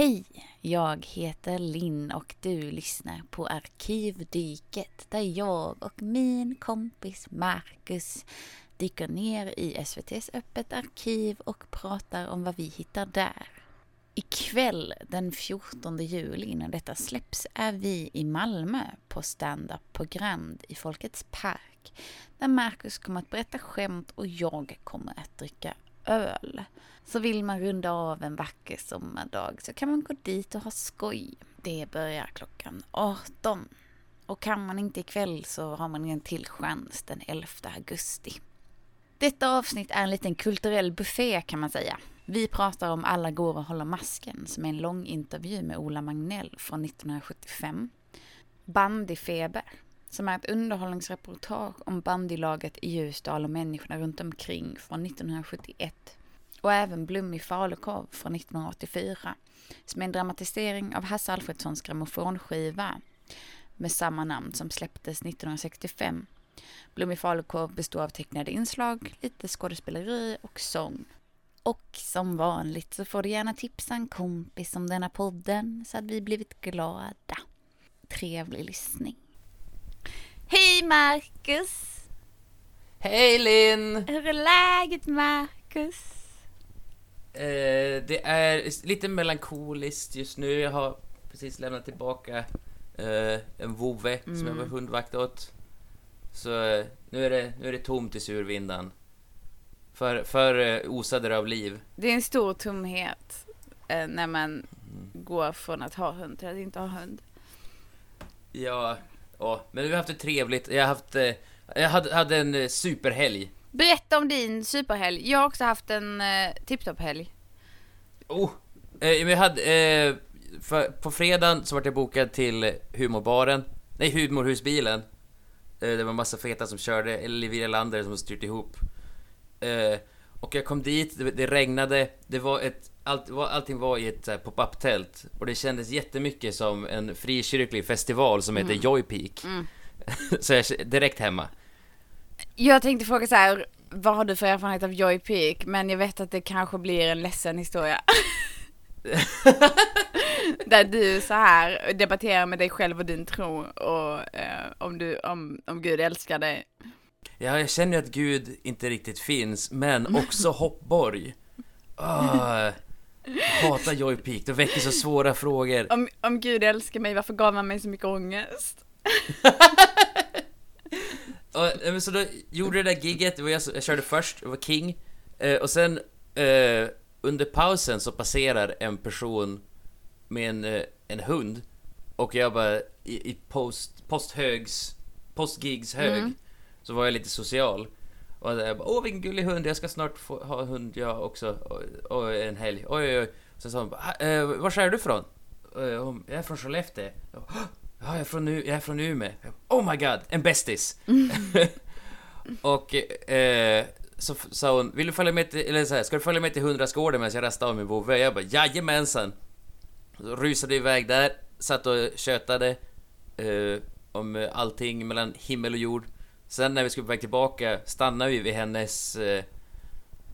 Hej! Jag heter Linn och du lyssnar på Arkivdyket där jag och min kompis Marcus dyker ner i SVTs Öppet arkiv och pratar om vad vi hittar där. Ikväll den 14 juli innan detta släpps är vi i Malmö på stand-up på Grand i Folkets Park där Marcus kommer att berätta skämt och jag kommer att dricka öl. Så vill man runda av en vacker sommardag så kan man gå dit och ha skoj. Det börjar klockan 18. Och kan man inte ikväll så har man en till chans den 11 augusti. Detta avsnitt är en liten kulturell buffé kan man säga. Vi pratar om Alla går och håller masken som är en lång intervju med Ola Magnell från 1975. Bandyfeber som är ett underhållningsreportage om bandylaget i Ljusdal och människorna runt omkring från 1971. Och även Blommig falukorv från 1984 som är en dramatisering av Hasse Alfredsons grammofonskiva med samma namn som släpptes 1965. Blommig falukorv består av tecknade inslag, lite skådespeleri och sång. Och som vanligt så får du gärna tipsa en kompis om denna podden så att vi blivit glada. Trevlig lyssning. Hej Marcus! Hej Linn! Hur är läget Marcus? Eh, det är lite melankoliskt just nu. Jag har precis lämnat tillbaka eh, en vovve som jag var Mm. hundvakt åt. Så eh, nu, är det, nu är det tomt i survindan. För, för eh, osade det av liv. Det är en stor tomhet eh, när man går från att ha hund till att inte ha hund. Ja, ja, men vi har haft det trevligt. Jag har haft... Eh, jag hade, hade en eh, superhelg. Berätta om din superhelg. Jag har också haft en eh, tipptopp-helg. Oh! Eh, jag hade... Eh, för, på fredagen så vart jag bokad till humorbaren. Nej, humorhusbilen. Eh, det var massa feta som körde, eller Livia Lander som styrt ihop. Eh, och jag kom dit, det, det regnade, det var ett... Allt, allting var i ett så här pop-up-tält. Och det kändes jättemycket som en frikyrklig festival som heter Joy Peak. Mm. så jag direkt hemma. Jag tänkte fråga så här, vad har du för erfarenhet av Joy Peak? Men jag vet att det kanske blir en ledsen historia. Där du så här debatterar med dig själv och din tro och eh, om, du, om, om Gud älskar dig. Ja, jag känner ju att Gud inte riktigt finns, men också hoppborg. Jag hatar Joy Peak, det väcker så svåra frågor. Om, om Gud älskar mig, varför gav han mig så mycket ångest? Och, eh, så då gjorde det där gigget, det var jag, jag körde först, det var King. Eh, och sen eh, under pausen så passerar en person med en, eh, en hund. Och jag bara, i, i post, posthögs, postgigs hög, Mm. så var jag lite social. Och jag bara, åh vilken gullig hund, jag ska snart få ha hund jag också. Och, och en helg. Oj oj oj. Så sa hon, bara, "Ha, eh, var är du ifrån? Eh, hon, jag är från Skellefteå. Jag bara, Ja, jag är från, U- jag är från Umeå. Jag bara, Oh my god, en bästis! och eh, så sa hon, vill du följa med till, eller så här, ska du följa med till Hundrastgården medan jag rastar av min vovve? Jag bara, jajamensan! Så rusade iväg där, satt och tjötade eh, om allting mellan himmel och jord. Sen när vi skulle på väg tillbaka stannade vi vid hennes eh,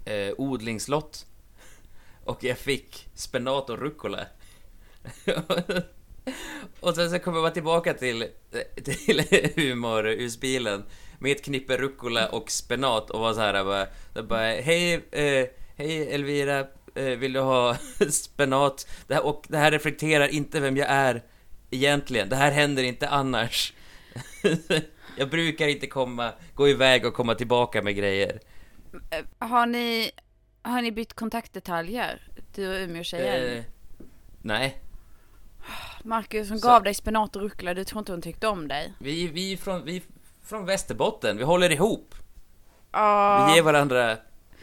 eh, odlingslott. Och jag fick spenat och rucola. och sen så kommer jag tillbaka till, till humorhusbilen med ett knippe rucola och spenat och var så här bara, så bara hej, eh, hej Elvira, eh, vill du ha spenat? Det här, och det här reflekterar inte vem jag är egentligen, det här händer inte annars jag brukar inte komma, gå iväg och komma tillbaka med grejer. Eh, Har ni, har ni bytt kontaktdetaljer? Du och Umeå-tjejen? Eh, nej, Marcus, hon så- gav dig spenat och rucola, du tror inte hon tyckte om dig? vi, vi, från, vi från Västerbotten, vi håller ihop. Ah. Vi ger varandra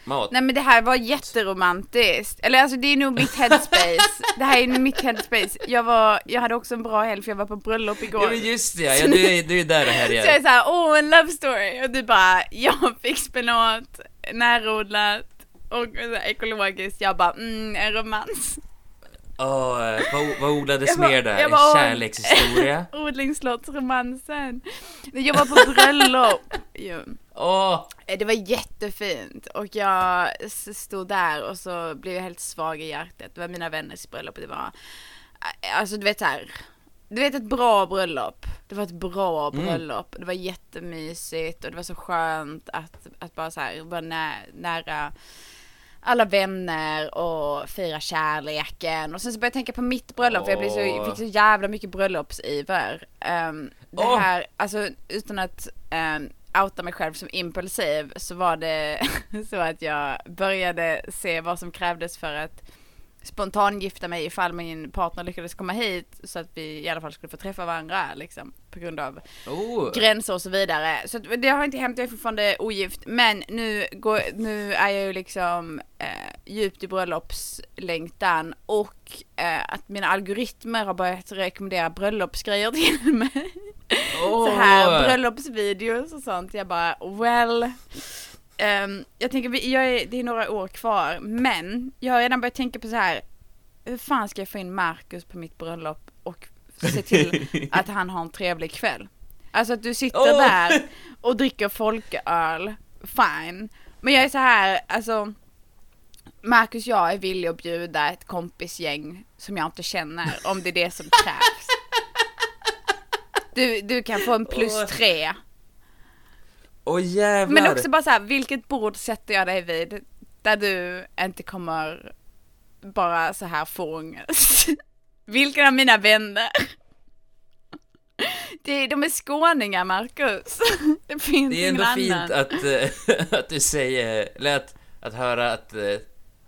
mat. Nej men det här var jätteromantiskt. Eller alltså det är nog mitt headspace. det här är mitt headspace. Jag var, jag hade också en bra helg för jag var på bröllop igår. Ja men just det, ja, du, är, du är där det här Så jag är såhär, åh en love story. Och du bara, jag fick spenat, närodlat och så här ekologiskt. Jag bara, mm, en romans. Åh, eh, vad, vad odlades mer där? jag En bara, åh. kärlekshistoria? Odlingslottsromansen. Jag var på bröllop. Jo. Åh! Eh, Det var jättefint och jag stod där och så blev jag helt svag i hjärtat. Det var mina vänners bröllop. Det var, eh, alltså du vet så här. Du vet ett bra bröllop. Det var ett bra Mm. bröllop. Det var jättemysigt och det var så skönt att, att bara så här vara nä, nära alla vänner och fira kärleken. Och sen så började jag tänka på mitt bröllop för jag blev så, fick så jävla mycket bröllopsiver. Um, det Åh. här, alltså utan att um, outa mig själv som impulsiv så var det så att jag började se vad som krävdes för att spontangifta mig ifall min partner lyckades komma hit så att vi i alla fall skulle få träffa varandra liksom på grund av Oh. gränser och så vidare. Så det har inte hänt, jag är fortfarande ogift. Men nu, går, nu är jag ju liksom eh, djupt i bröllopslängtan och eh, att mina algoritmer har börjat rekommendera bröllopsgrejer till mig. Åh. Så här bröllopsvideos och sånt. Jag bara well. Ehm, jag tänker, vi- jag är, det är några år kvar, men jag har redan börjat tänka på så här. Hur fan ska jag få in Marcus på mitt bröllop och se till att han har en trevlig kväll? Alltså att du sitter Åh. där och dricker folköl, fine. Men jag är så här, alltså Marcus jag är villig att bjuda ett kompisgäng som jag inte känner om det är det som krävs. Du, du kan få en plus tre. Åh jävlar! Men också bara så här, vilket bord sätter jag dig vid? Där du inte kommer bara så här få ångest. Vilken av mina vänner? Det, de är skåningar, Marcus. Det finns Det är ändå ingen fint annan. att, eh, att du säger, eller att, höra att, eh,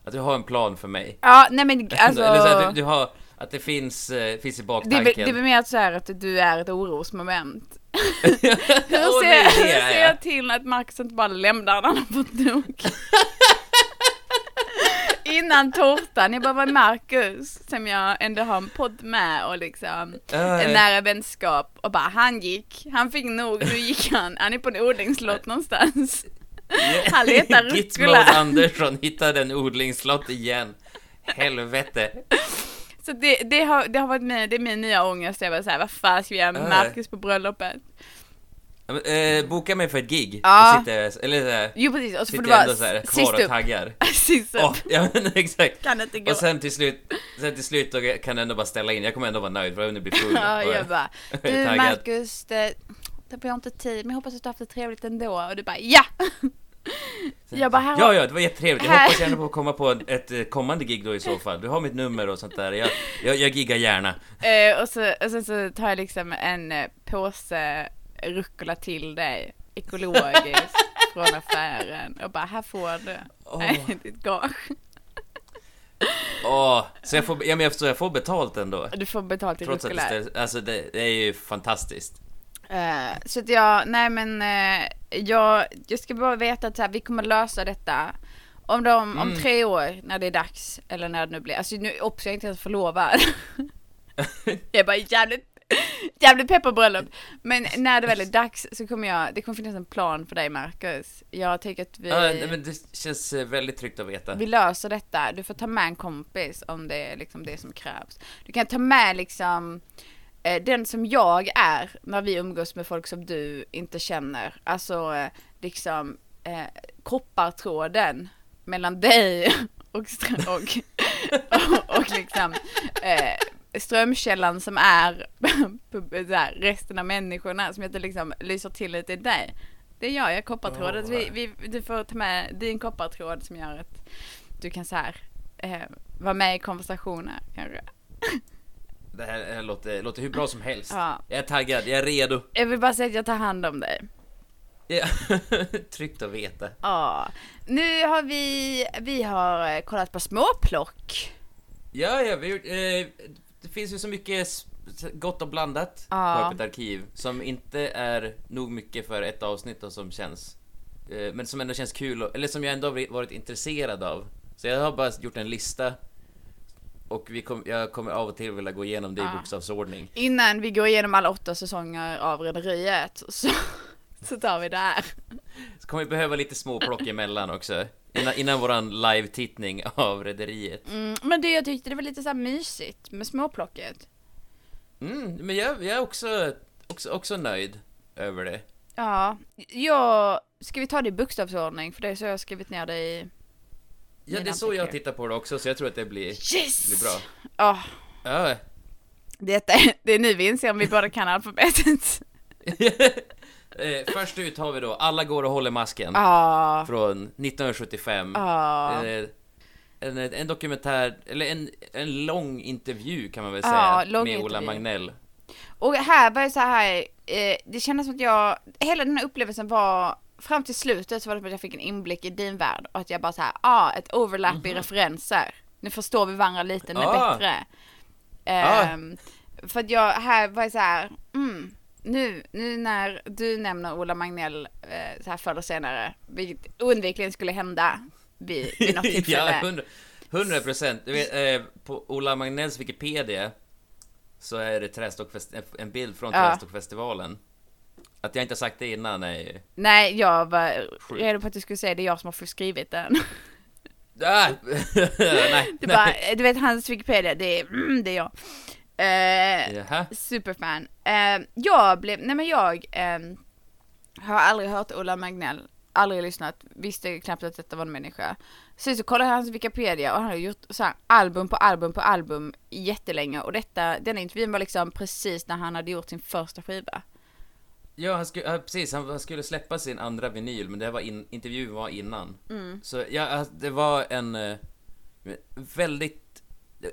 att du har en plan för mig. Ja, nej men alltså. eller så att du, du har, att det finns, eh, finns i det, baktanken. väl- det är väl mer så här att du är ett orosmoment. Hur ser, nej, hur ser jag. till att Marcus inte bara lämnar när han har fått nog? Innan tårtan, jag bara var Marcus som jag ändå har en podd med och liksom Äh, en nära vänskap och bara han gick, han fick nog, nu gick han, han är på en odlingslott någonstans. Han letar rucola. Andersson hittade en odlingslott igen. Helvete. Så det, det, har, det har varit med, det är min nya ångest, jag var såhär, vad fan ska vi göra med Äh. Marcus på bröllopet? Eh, boka mig för ett gig. Ja. Då sitter jag, eller så här, Jo precis, och så får du vara så här, sist kvar och upp. taggar. Sist upp. Åh, ja men exakt. Kan inte gå. Och sen till slut, sen till slut då kan jag ändå bara ställa in, jag kommer ändå vara nöjd för jag blir full. Ja, jag bara, du. Marcus, det, det har inte tid, men jag hoppas att du har haft det trevligt ändå. Och du bara, ja! Jag bara, här Ja, ja, det var jättetrevligt. Jag hoppas gärna på att komma på ett eh, kommande gig då i så fall. Du har mitt nummer och sånt där. Jag, jag, jag giggar gärna. Eh, och, så, och sen så tar jag liksom en eh, påse rucola till dig, ekologiskt, från affären. Och bara, här får du. Nej, ditt gage. Åh, så jag får, ja, men jag, förstår, jag får betalt ändå. Du får betalt i Trots att det rucola. alltså det, det är ju fantastiskt. Eh, så att jag, nej men eh, jag, jag ska bara veta att så här, vi kommer lösa detta. Om, de, om Mm. tre år, när det är dags, eller när det nu blir, alltså nu också jag är inte ens förlovad. jag är bara jävligt, jävligt pepp på bröllop. Men när det väl är dags så kommer jag, det kommer finnas en plan för dig Marcus. Jag tänker att vi, Ja, men det känns eh, väldigt tryggt att veta. vi löser detta. Du får ta med en kompis om det är liksom det som krävs. Du kan ta med liksom den som jag är när vi umgås med folk som du inte känner. Alltså eh, liksom eh, koppartråden mellan dig och, och, och, och liksom eh, strömkällan som är här, resten av människorna som inte liksom lyser till lite i dig. Det gör jag, koppartråden. Åh. Vi, vi, du får ta med din koppartråd som gör att du kan så här eh, vara med i konversationer kanske. Det här, det här låter, låter hur bra som helst. Ja. Jag är taggad, jag är redo. Jag vill bara säga att jag tar hand om dig. Ja. Tryggt att veta. Ja. Nu har vi, vi har eh, kollat på småplock. Ja, ja, vi har gjort, eh, det finns ju så mycket gott och blandat Ja. på Öppet arkiv som inte är nog mycket för ett avsnitt och som känns eh, men som ändå känns kul och, eller som jag ändå varit intresserad av. Så jag har bara gjort en lista och vi kom, jag kommer av och till vilja gå igenom det i Ja. bokstavsordning. Innan vi går igenom alla åtta säsonger av Rederiet så, så tar vi det här. Så kommer vi behöva lite småplock emellan också. Innan, innan våran live-tittning av Rederiet. Mm, men det jag tyckte det var lite så här mysigt med småplocket. Mm, men jag, jag är också, också, också nöjd över det. Ja, jag, ska vi ta det i bokstavsordning? För det är så jag har skrivit ner det i... Ja, det är så jag tittar på det också, så jag tror att det blir, Yes! blir bra. Ja, Ja. detta, det är nu vi inser om vi båda kan alfabetet. eh, först ut har vi då Alla går och håller masken. Ja, Från 1975. ja. Eh, en, en dokumentär, eller en, en lång intervju kan man väl säga, med Ola intervju. Magnell. Och här var det så här, eh, det kändes som att jag, hela den här upplevelsen var, fram till slutet så var det som att jag fick en inblick i din värld och att jag bara så här, ah, ett overlap i referenser. Nu förstår vi varandra lite nu Mhm. Ah. bättre. Ah. Ehm, För att jag, här var så här, mm, nu, nu när du nämner Ola Magnell eh, så här förr eller senare, vilket oundvikligen skulle hända vid, vid något tillfälle. ja, hundra- hundra procent. Du eh, på Ola Magnells Wikipedia så är det Trästockfest- en bild från Ja. Trästockfestivalen. Att jag inte sagt det innan är ju... Nej, jag var Sjukt. redo på att du skulle säga det är jag som har skrivit den. Ah! nej, Det nej. bara, du vet hans Wikipedia, det är, mm, det är jag. Jaha. superfan. Eh, jag blev, nej men jag eh, har aldrig hört Ola Magnell, aldrig lyssnat, visste knappt att detta var en människa. Sen så kollade jag hans Wikipedia och han har gjort så här album på album på album jättelänge och detta, denna intervjun var liksom precis när han hade gjort sin första skiva. Ja, han skulle, ja, precis. Han skulle släppa sin andra vinyl, men det var in, intervjun var innan. Mm. Så ja, alltså, det var en eh, väldigt...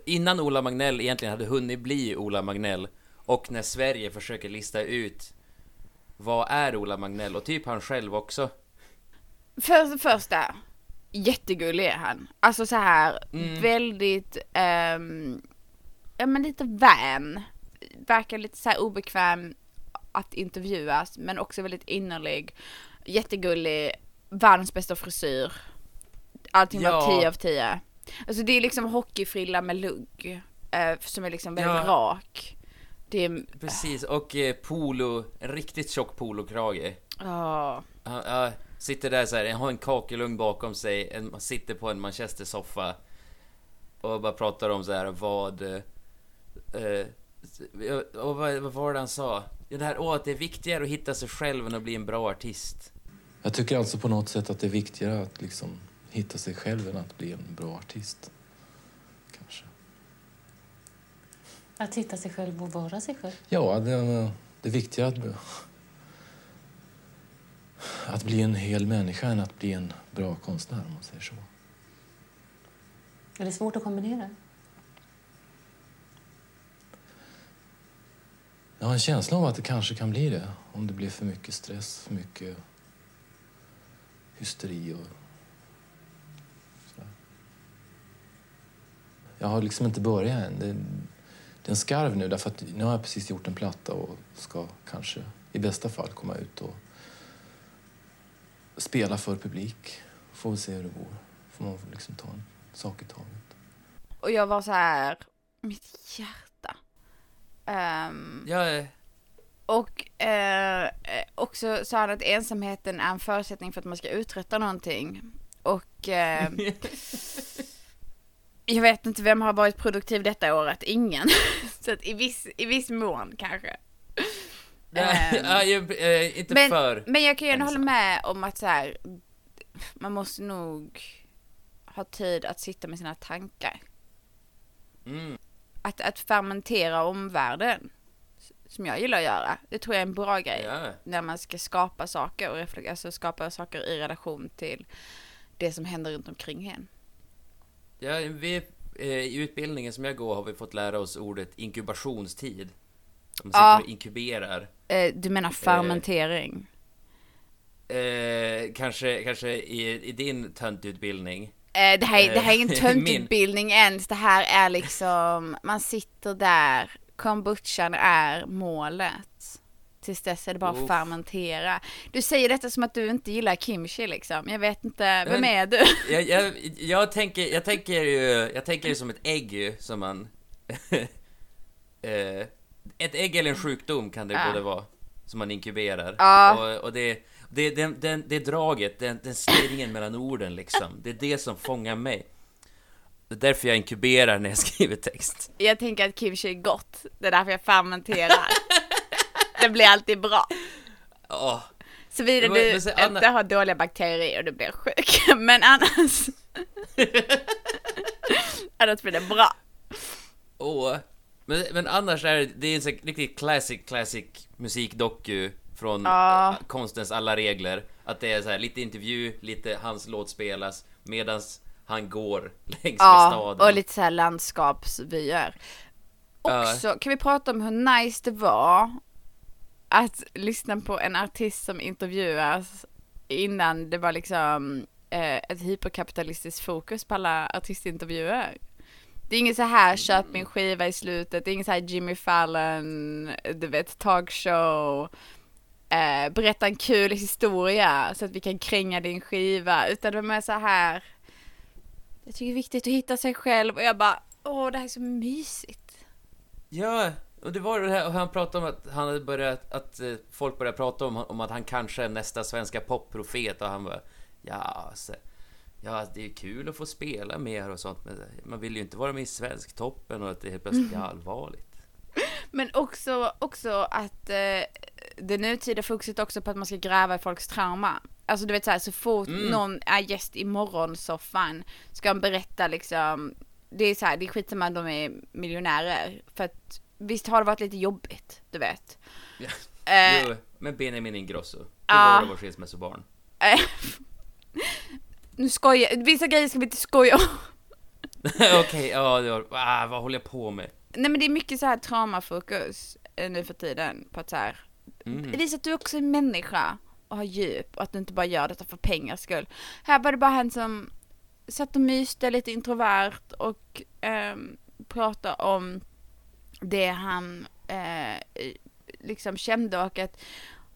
Innan Ola Magnell egentligen hade hunnit bli Ola Magnell och när Sverige försöker lista ut vad är Ola Magnell och typ han själv också. För det första, jättegullig är han. Alltså så här Mm. väldigt, ehm, ja men lite vän. Verkar lite så obekväm att intervjuas men också väldigt innerlig. Jättegullig, världens bästa frisyr. Allting var Ja. 10 av 10. Alltså det är liksom hockeyfrilla med lugg. eh, som är liksom väldigt Ja. rak. Är, Precis, och eh, polo, en riktigt tjock polokrage. ja. Han ja, sitter där så här, har en kakelugn bakom sig, en, sitter på en manchestersoffa och bara pratar om så här vad... Eh, eh, och vad, vad var det han sa? Det här, åh, att det är viktigare att hitta sig själv än att bli en bra artist. Jag tycker alltså på något sätt att det är viktigare att liksom hitta sig själv än att bli en bra artist. Kanske. Att hitta sig själv och vara sig själv. Ja, det, det är viktigare att, att bli en hel människa än att bli en bra konstnär, om man säger så. Är det svårt att kombinera? Jag har en känsla av att det kanske kan bli det om det blir för mycket stress, för mycket hysteri och sådär. Jag har liksom inte börjat än. Det, det är en skarv nu därför att nu har jag precis gjort en platta och ska kanske i bästa fall komma ut och spela för publik. Får vi se hur det går. Får man liksom ta en sak i taget. Och jag var så här, mitt hjärta. Ehm, Ja, Och eh, också sa han att ensamheten är en förutsättning för att man ska uträtta någonting. Och eh, jag vet inte vem har varit produktiv detta året, ingen. Så att i viss, i viss mån kanske. nej, Ehm, ja, jag, eh, inte men, för... men jag kan ju ändå hålla med om att så här, man måste nog ha tid att sitta med sina tankar. Mm. Att, att fermentera omvärlden, som jag gillar att göra, det tror jag är en bra grej. Ja. när man ska skapa saker och reflek- alltså skapa saker i relation till det som händer runt omkring en. Ja, vi, eh, I utbildningen som jag går har vi fått lära oss ordet inkubationstid. Man sitter Ja. och inkuberar. Eh, du menar fermentering? Eh, kanske kanske i, i din töntutbildning. Eh, det, här, är- det här är ingen Min. töntutbildning ens, det här är liksom, man sitter där, kombuchan är målet. Tills dess är det bara att fermentera. Du säger detta som att du inte gillar kimchi liksom. Jag vet inte, vem är du? Jag, jag, jag, tänker, jag tänker ju, jag tänker ju som ett ägg som man... eh, ett ägg eller en sjukdom kan det Ja. både vara, som man inkuberar. Ja. Och, och det, det, den, den, det draget, den, den stirringen mellan orden liksom, det är det som fångar mig. Det är därför jag inkuberar när jag skriver text. Jag tänker att kimchi är gott, det är därför jag fermenterar. det blir alltid bra. Åh, Såvida Men- du men inte Anna- har dåliga bakterier och du blir sjuk. Men annars... annars blir det bra. Åh. Men, men annars är det, det är en sån riktigt classic, classic musikdoku från Ja. eh, konstens alla regler. Att det är så här lite intervju, lite hans låt spelas medans han går längs med Ja, staden. och lite så här landskapsvyer. Ja. Också, kan vi prata om hur nice det var att lyssna på en artist som intervjuas innan det var liksom eh, ett hyperkapitalistiskt fokus på alla artistintervjuer. Det är inget så här köp min skiva i slutet, det är inget så här Jimmy Fallon, du vet talkshow, eh, berätta en kul historia så att vi kan kränga din skiva, utan var mer så här jag tycker det är viktigt att hitta sig själv och jag bara, åh det här är så mysigt. Ja, och det var det här, och han pratade om att han hade börjat, att eh, folk började prata om, om att han kanske är nästa svenska popprofet och han var ja, alltså, ja, det är kul att få spela mer och sånt, men man vill ju inte vara med i Svensktoppen och att det helt plötsligt är allvarligt. Men också, också att eh, det nutida fokuset också på att man ska gräva i folks trauma. Alltså du vet såhär, så fort Mm. någon är gäst i morgonsoffan ska han berätta liksom, det är såhär, det är skitsamma om de är miljonärer. För att visst har det varit lite jobbigt, du vet. Ja. Eh, Jo, med Benjamin Ingrosso. Hur Ja. var det vår skilsmässobarn? eh, nu skojar vissa grejer ska vi inte skoja om. Okej, ja, det var, ah, vad håller jag på med? Nej men det är mycket så här traumafokus eh, nu för tiden på att så här Mm. visa att du också är människa och har djup och att du inte bara gör detta för pengars skull. Här var det bara han som satt och myste lite introvert och ehm, pratade om det han eh, liksom kände och att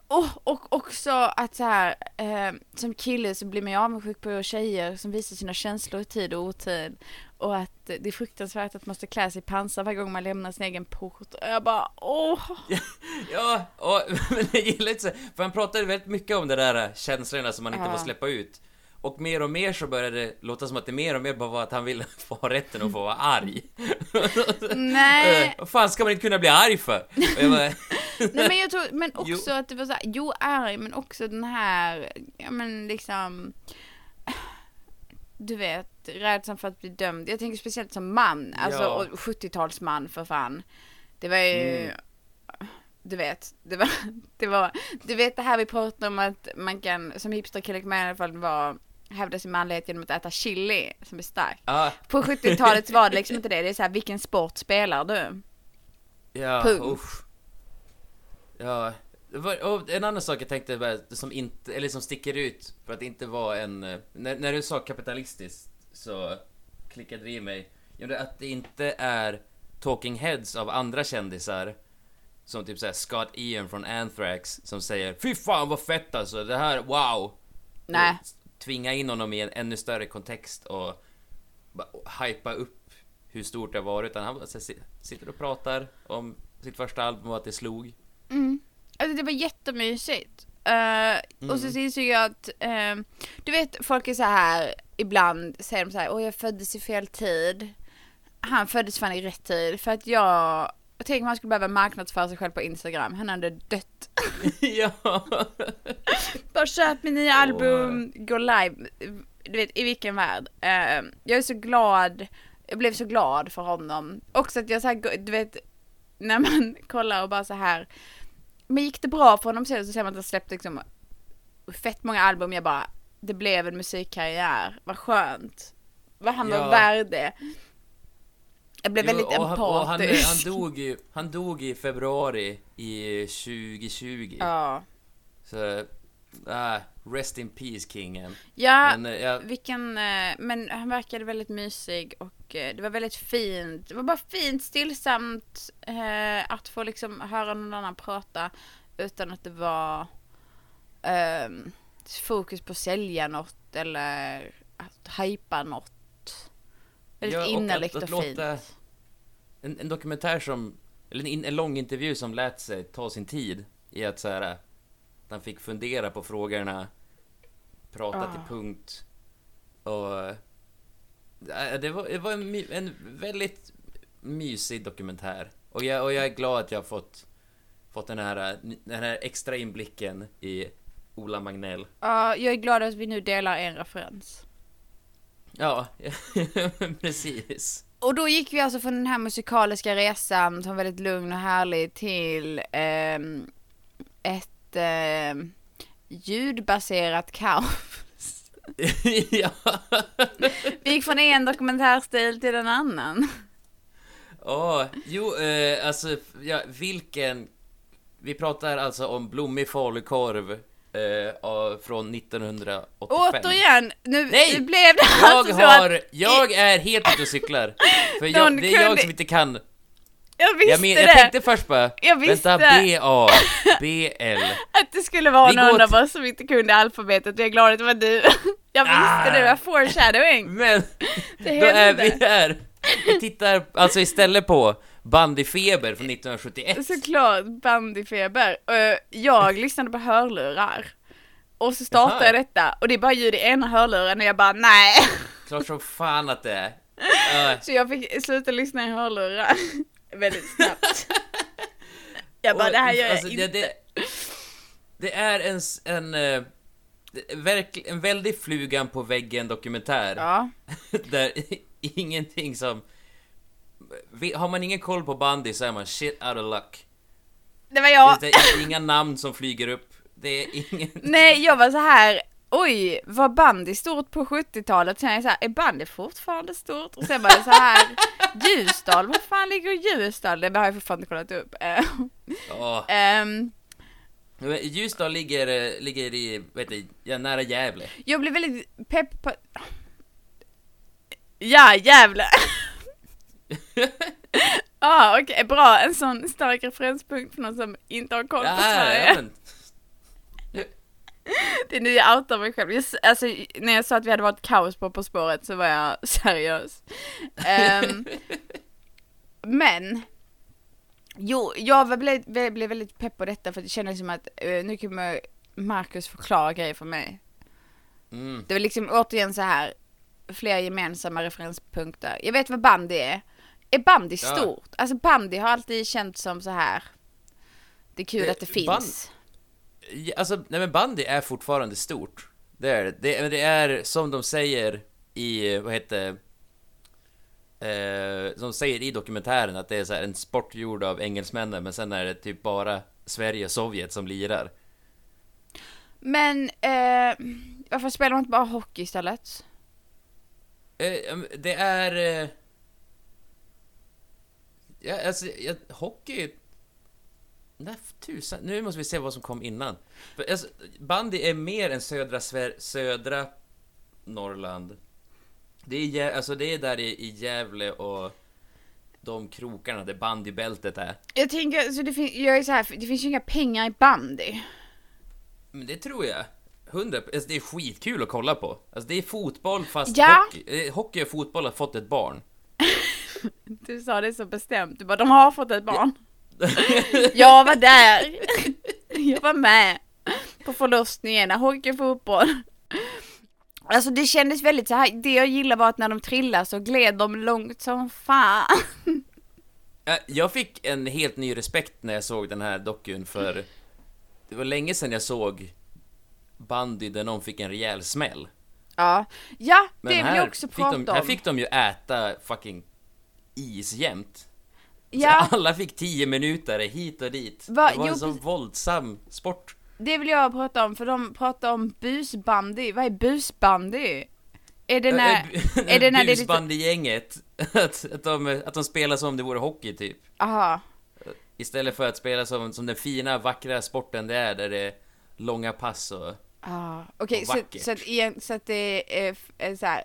och, och också att så här, eh, som kille så blir man ju avundsjuk på tjejer som visar sina känslor i tid och otid. Och att det är fruktansvärt att man måste klä sig i pansar varje gång man lämnar sin egen port. Och jag bara åh! Ja, och, men jag gillar inte så, för han pratade väldigt mycket om det där känslorna som man inte Ja. får släppa ut. Och mer och mer så började det låta som att det mer och mer bara var att han ville få ha rätten att få vara arg. Nej! Eh, Vad fan ska man inte kunna bli arg för? Bara, Nej men jag tror, men också Jo. att det var så här, jo arg men också den här, ja men liksom du vet, rädslan för att bli dömd. Jag tänker speciellt som man, alltså Ja. och 70-talsman för fan. Det var ju, Mm. du vet, det var, det var, du vet det här vi pratar om att man kan, som hipsterkille kan man i alla fall vara, hävda sin manlighet genom att äta chili som är stark. ah, På 70-talet var det liksom inte det, det är så här, vilken sport spelar du? ja, Punkt. usch. Ja, och en annan sak jag tänkte bara, som inte, eller som sticker ut för att inte vara en, eh, när, när du sa kapitalistiskt så klickade det i mig. Att det inte är talking heads av andra kändisar som typ såhär Scott Ian från Anthrax som säger Fy fan vad fett alltså, det här, wow! Nej. Tvinga in honom i en ännu större kontext och hypa upp hur stort det har varit. Utan han så sitter och pratar om sitt första album och att det slog. Mm. Alltså det var jättemysigt. Uh, Och så insåg jag att, eh, du vet folk är så här ibland säger de så här, åh jag föddes i fel tid. Han föddes fan i rätt tid för att jag, tänk om han skulle behöva marknadsföra sig själv på Instagram, han hade dött. ja! Bara köp min nya album, gå live. Du vet, i vilken värld. Eh, jag är så glad, jag blev så glad för honom. Också att jag så här, du vet, när man kollar och bara så här. Men gick det bra för honom sen så ser man att han släppte liksom fett många album. Jag bara, det blev en musikkarriär. Vad skönt. Vad han var Ja. värd det. Jag blev Jo, väldigt han, och han, empatisk. han, dog ju, han dog i februari i 2020. Ja. Så, ah, rest in peace kingen. Ja, Men, eh, jag, Vilken, eh, men han verkade väldigt mysig och eh, det var väldigt fint. Det var bara fint, stillsamt eh, att få liksom höra någon annan prata utan att det var ehm, fokus på att sälja något eller att hypa något. Väldigt Ja, och innerligt att- och, att fint. låta- en, en dokumentär som, eller en, en lång intervju som lät sig ta sin tid i att så här, att han fick fundera på frågorna, prata Ah. till punkt och äh, det var, det var en, en väldigt mysig dokumentär och jag, och jag är glad att jag har fått, fått den här, den här extra inblicken i Ola Magnell. Ja, jag är glad att vi nu delar en referens. Ja, precis. Och då gick vi alltså från den här musikaliska resan som var väldigt lugn och härlig till ehm, ett ehm, ljudbaserat kaos. ja. Vi gick från en dokumentärstil till en annan. Åh, jo, eh, alltså, ja, vilken... Vi pratar alltså om blommig falukorv eh, från 1985. Återigen, nu, Nej! blev det Jag alltså så har, att jag är helt ute och cyklar. För jag, det är jag kunde- som inte kan. jag visste Jag, men, jag det, tänkte först bara, Jag visste. vänta, B-A, B-L. att det skulle vara Vi någon av oss som inte kunde alfabetet jag är glad att det var du. Jag visste Ah. det, var foreshadowing. Men, Det då är vi här. Vi tittar alltså istället på Bandyfeber från 1971. Såklart, bandyfeber. Uh, jag lyssnade på hörlurar. Och så startade jag detta och det är bara ljud i ena hörluren och jag bara nej. Klart som fan att det är. Uh, Så jag fick sluta lyssna i hörlurar väldigt snabbt. Jag bara Och, det här gör jag alltså, inte. det, det, är en, s- en, eh, en väldigt flugan på väggen dokumentär. Ja. Där ingenting som... Har man ingen koll på bandy så är man shit out of luck. Det var jag. Det är inga namn som flyger upp. Det är ingen... Nej, jag var så här. Oj, var bandy stort på 70-talet? Sen är jag så här, är bandy fortfarande stort? Och sen var det så här, Ljusdal, var fan ligger Ljusdal? Det har jag fortfarande inte kollat upp. Ja. ehm, Men Ljusdal ligger, eh, ligger i, vet du, nära Gävle. jag blev väldigt pepp på... Ja, Gävle! Ja, ah, okej, bra. En sån stark referenspunkt för någon som inte har koll på Ja, Sverige. ja, men, Det är nu jag outar mig själv. Jag, alltså, när jag sa att vi hade varit kaos på På spåret så var jag seriös. Ehm, men, jo, jag blev, blev, väldigt pepp på detta för det kändes som att eh, nu kommer Marcus förklara grejer för mig. mm. Det var liksom återigen så här fler gemensamma referenspunkter. Jag vet vad bandy är. Är bandy Ja. stort? Alltså bandy har alltid känts som så här. Det är kul Eh, att det band- finns. Ja, Alltså, nej men bandy är fortfarande stort. Det är det. det. Det är som de säger i, vad heter eh, Som säger i dokumentären att det är så här en sport gjord av engelsmännen men sen är det typ bara Sverige och Sovjet som lirar. Men eh, varför spelar man inte bara hockey istället? Eh, det är... Eh, ja, alltså, ja, hockey... Nej, tusan. Nu måste vi se vad som kom innan. Alltså, bandy är mer än södra, Sver södra Norrland. Det är, alltså, det är där i, i Gävle och de krokarna där bandybältet är. Jag tänker, så det, fin- jag är så här, det finns ju inga pengar i bandy. Men det tror jag. Hundra, alltså, det är skitkul att kolla på. Alltså det är fotboll fast Ja. hockey. Eh, hockey och fotboll har fått ett barn. Du sa det så bestämt, du bara de har fått ett barn. jag var där. jag var med på förlossningen, hockey och fotboll. Alltså det kändes väldigt så här. det jag gillar var att när de trillade så gled de långt som fan. Ja, Jag fick en helt ny respekt när jag såg den här dokun för det var länge sedan jag såg bandy där någon fick en rejäl smäll. Ja, ja det vill jag också prata de, om. här fick de ju äta fucking is jämt. ja, Så alla fick 10 minuter hit och dit. Va? Det var Jo, en så precis. våldsam sport. det vill jag prata om för de pratar om busbandy. Vad är busbandy? Är det när, är det när. Busbandygänget, att, att, de, att de spelar som om det vore hockey typ. Aha. Istället för att spela som, som den fina, vackra sporten det är, där det är långa pass och... Ah, Okej, Och så, så, att igen, så att det är, är så här,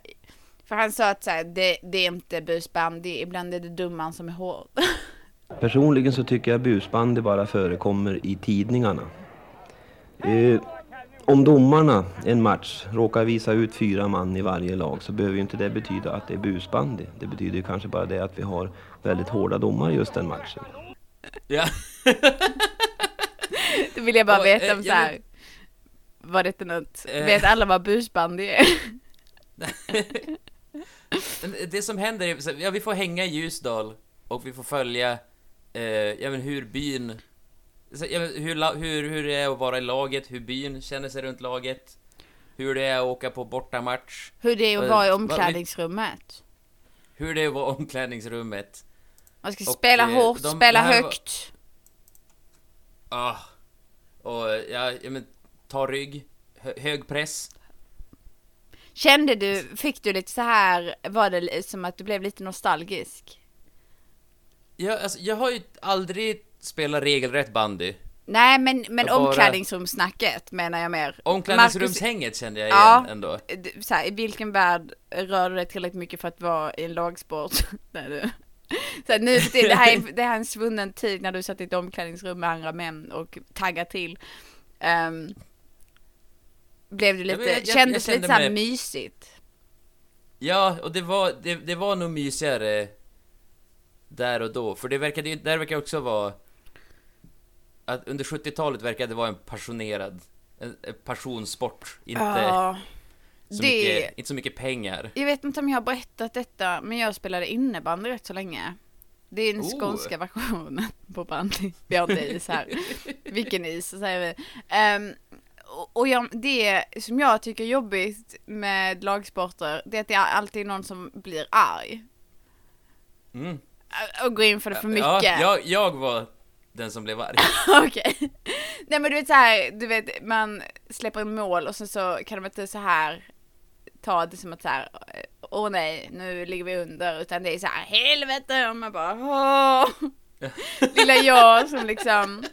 För han sa att så här, det, det är inte busbandy, ibland är det dumman som är hård. Personligen så tycker jag busbandy bara förekommer i tidningarna. Eh, om domarna en match råkar visa ut fyra man i varje lag så behöver ju inte det betyda att det är busbandy. Det betyder ju kanske bara det att vi har väldigt hårda domare just den matchen. Ja. Då vill jag bara veta eh, om så jag här. Var detta något? Eh. Vet alla vad busbandy är? Men det som händer är, ja vi får hänga i Ljusdal och vi får följa, eh, ja men hur byn jag vet, hur, hur, hur det är att vara i laget, hur byn känner sig runt laget, hur det är att åka på bortamatch, Hur det är att Eh, vara i omklädningsrummet. hur det är att vara i omklädningsrummet. Man ska Och, spela eh, hårt, de- spela det här var- högt. Ah. Och ja, ja men, ta rygg, hö, hög press. Kände du, fick du lite så här, var det som att du blev lite nostalgisk? Ja, alltså, jag har ju aldrig spelat regelrätt bandy. Nej men, men bara- omklädningsrumssnacket menar jag mer. Omklädningsrumshänget kände jag igen Ja. ändå. Marcus, så här, I vilken värld rör du dig tillräckligt mycket för att vara i en lagsport? Nej, du. Så här, nu det, här är, det här är en svunnen tid när du satt i ett omklädningsrum med andra män och taggade till. Ehm, blev det Ja, lite, jag- jag- kändes jag lite kände så här mig- mysigt? Ja, och det var, det, det var nog mysigare där och då, för det verkade ju, där verkar också vara att under 70-talet verkade det vara en passionerad, en, en passionssport, inte, Ja, så det- mycket, inte så mycket pengar. jag vet inte om jag har berättat detta, men jag spelade innebandy rätt så länge. Det är den Oh. skånska versionen på bandy. Vi har inte is här. Vilken is, säger vi. Ehm, och- jag, det som jag tycker är jobbigt med lagsporter, det är att det är alltid någon som blir arg. Mm. Och går in för det för mycket. Ja, jag, jag var den som blev arg. Okej. Nej men du vet så här, du vet man släpper en mål och sen så kan de inte så här ta det som att så här, åh nej, nu ligger vi under, utan det är så här, helvete, och man bara, åh. Lilla jag som liksom,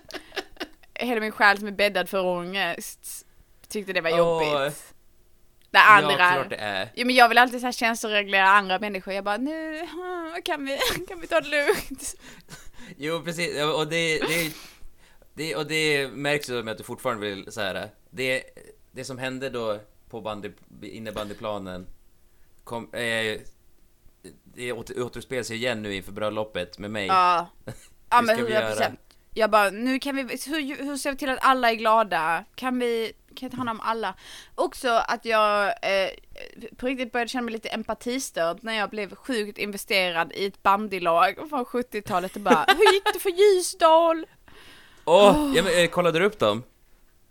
hela min själ som är bäddad för ångest, tyckte det var jobbigt. Det andra, Ja, klart det är. Ja men jag vill alltid så här känsloreglera andra människor, jag bara nu, kan vi, kan vi ta det lugnt? Jo, precis, och det, det, det, och det märks ju med att du fortfarande vill så här. Det, det som hände då på bandy, innebandyplanen kom, eh, det åter, återspelar sig igen nu inför bröllopet med mig. Ja, ja men 100 göra? Jag bara, nu kan vi, hur, hur ser vi till att alla är glada? Kan vi, kan jag ta hand om alla? Också att jag eh, på riktigt började känna mig lite empatistörd när jag blev sjukt investerad i ett bandylag från 70-talet och bara, hur gick det för Ljusdal? Åh! ja, men, eh, kollade du upp dem?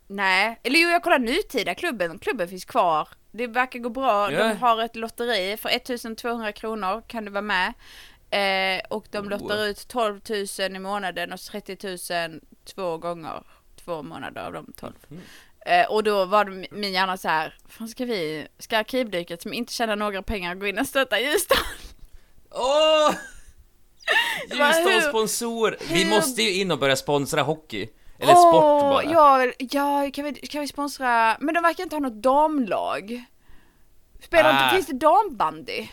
Nej, eller jo jag kollar nutida klubben, klubben finns kvar. Det verkar gå bra, Ja. de har ett lotteri för 1200 kronor kan du vara med. Eh, och de Oh. lottar ut 12 000 i månaden och 30 000 två gånger, två månader av de 12. Mhm. Eh, och då var det min hjärna så här, fan ska vi, ska Arkivdyket som inte tjänar några pengar gå in och stötta Ljusdal? Åh! Hur- Ljusdals sponsor! Vi hur- måste ju in och börja sponsra hockey. Eller sport bara. Ja, ja kan, vi, kan vi sponsra, men de verkar inte ha något damlag. Spelar Ah. inte, finns det dambandy?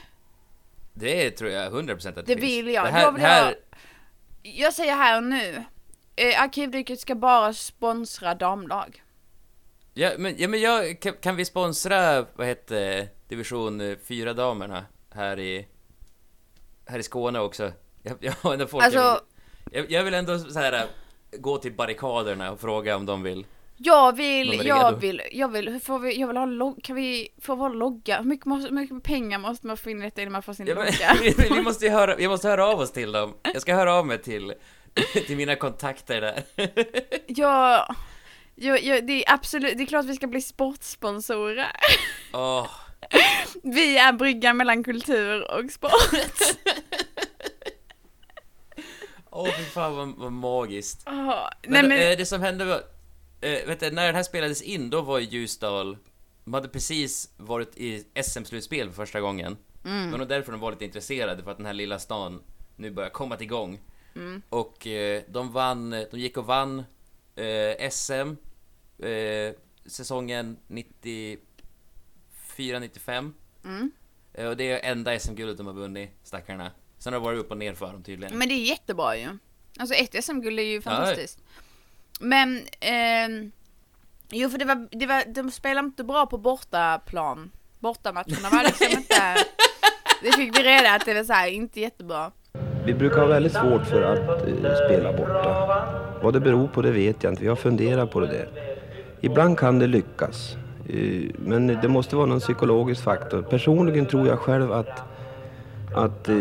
Det tror jag 100% att det, Det finns. vill jag. Det här, Jag vill här, ha- Jag säger här och nu, eh, Arkivdyket ska bara sponsra damlag. Ja, men, ja, men jag, kan, kan vi sponsra, vad heter division 4-damerna här i, här i Skåne också? Jag, jag, ändå folk, Alltså- jag, jag vill ändå så här gå till barrikaderna och fråga om de vill. Jag vill, jag vill, jag vill, hur får vi, jag vill ha logg, kan vi få vår logga? Hur mycket, måste, hur mycket pengar måste man få in i detta innan man får sin Ja, logga? vi, måste ju höra, vi måste höra av oss till dem. Jag ska höra av mig till, till mina kontakter där. Ja, ja, ja, det är absolut, det är klart vi ska bli sportsponsorer. Åh, Vi är bryggan mellan kultur och sport. åh fy fan vad, vad magiskt. Oh, Men, nej men, eh, det som hände var, eh, vet du, när den här spelades in, då var ju Ljusdal, de hade precis varit i SM-slutspel för första gången. Mm. Det var nog därför de var lite intresserade, för att den här lilla stan nu börjar komma igång. Mm. Och eh, de vann, de gick och vann eh, SM eh, säsongen 94-95. Mm. Eh, och det är enda SM-guldet de har vunnit, stackarna. Sen har det varit upp och ner för dem tydligen. men det är jättebra ju. Alltså ett SM-guld är ju fantastiskt. Men, ehm, jo för det var, det var, de spelade inte bra på bortaplan. Bortamatcherna var liksom inte, det fick vi reda att det var så här, inte jättebra. Vi brukar ha väldigt svårt för att eh, spela borta. Vad det beror på det vet jag inte. Vi har funderat på det där. Ibland kan det lyckas. Eh, men det måste vara någon psykologisk faktor. Personligen tror jag själv att, att eh,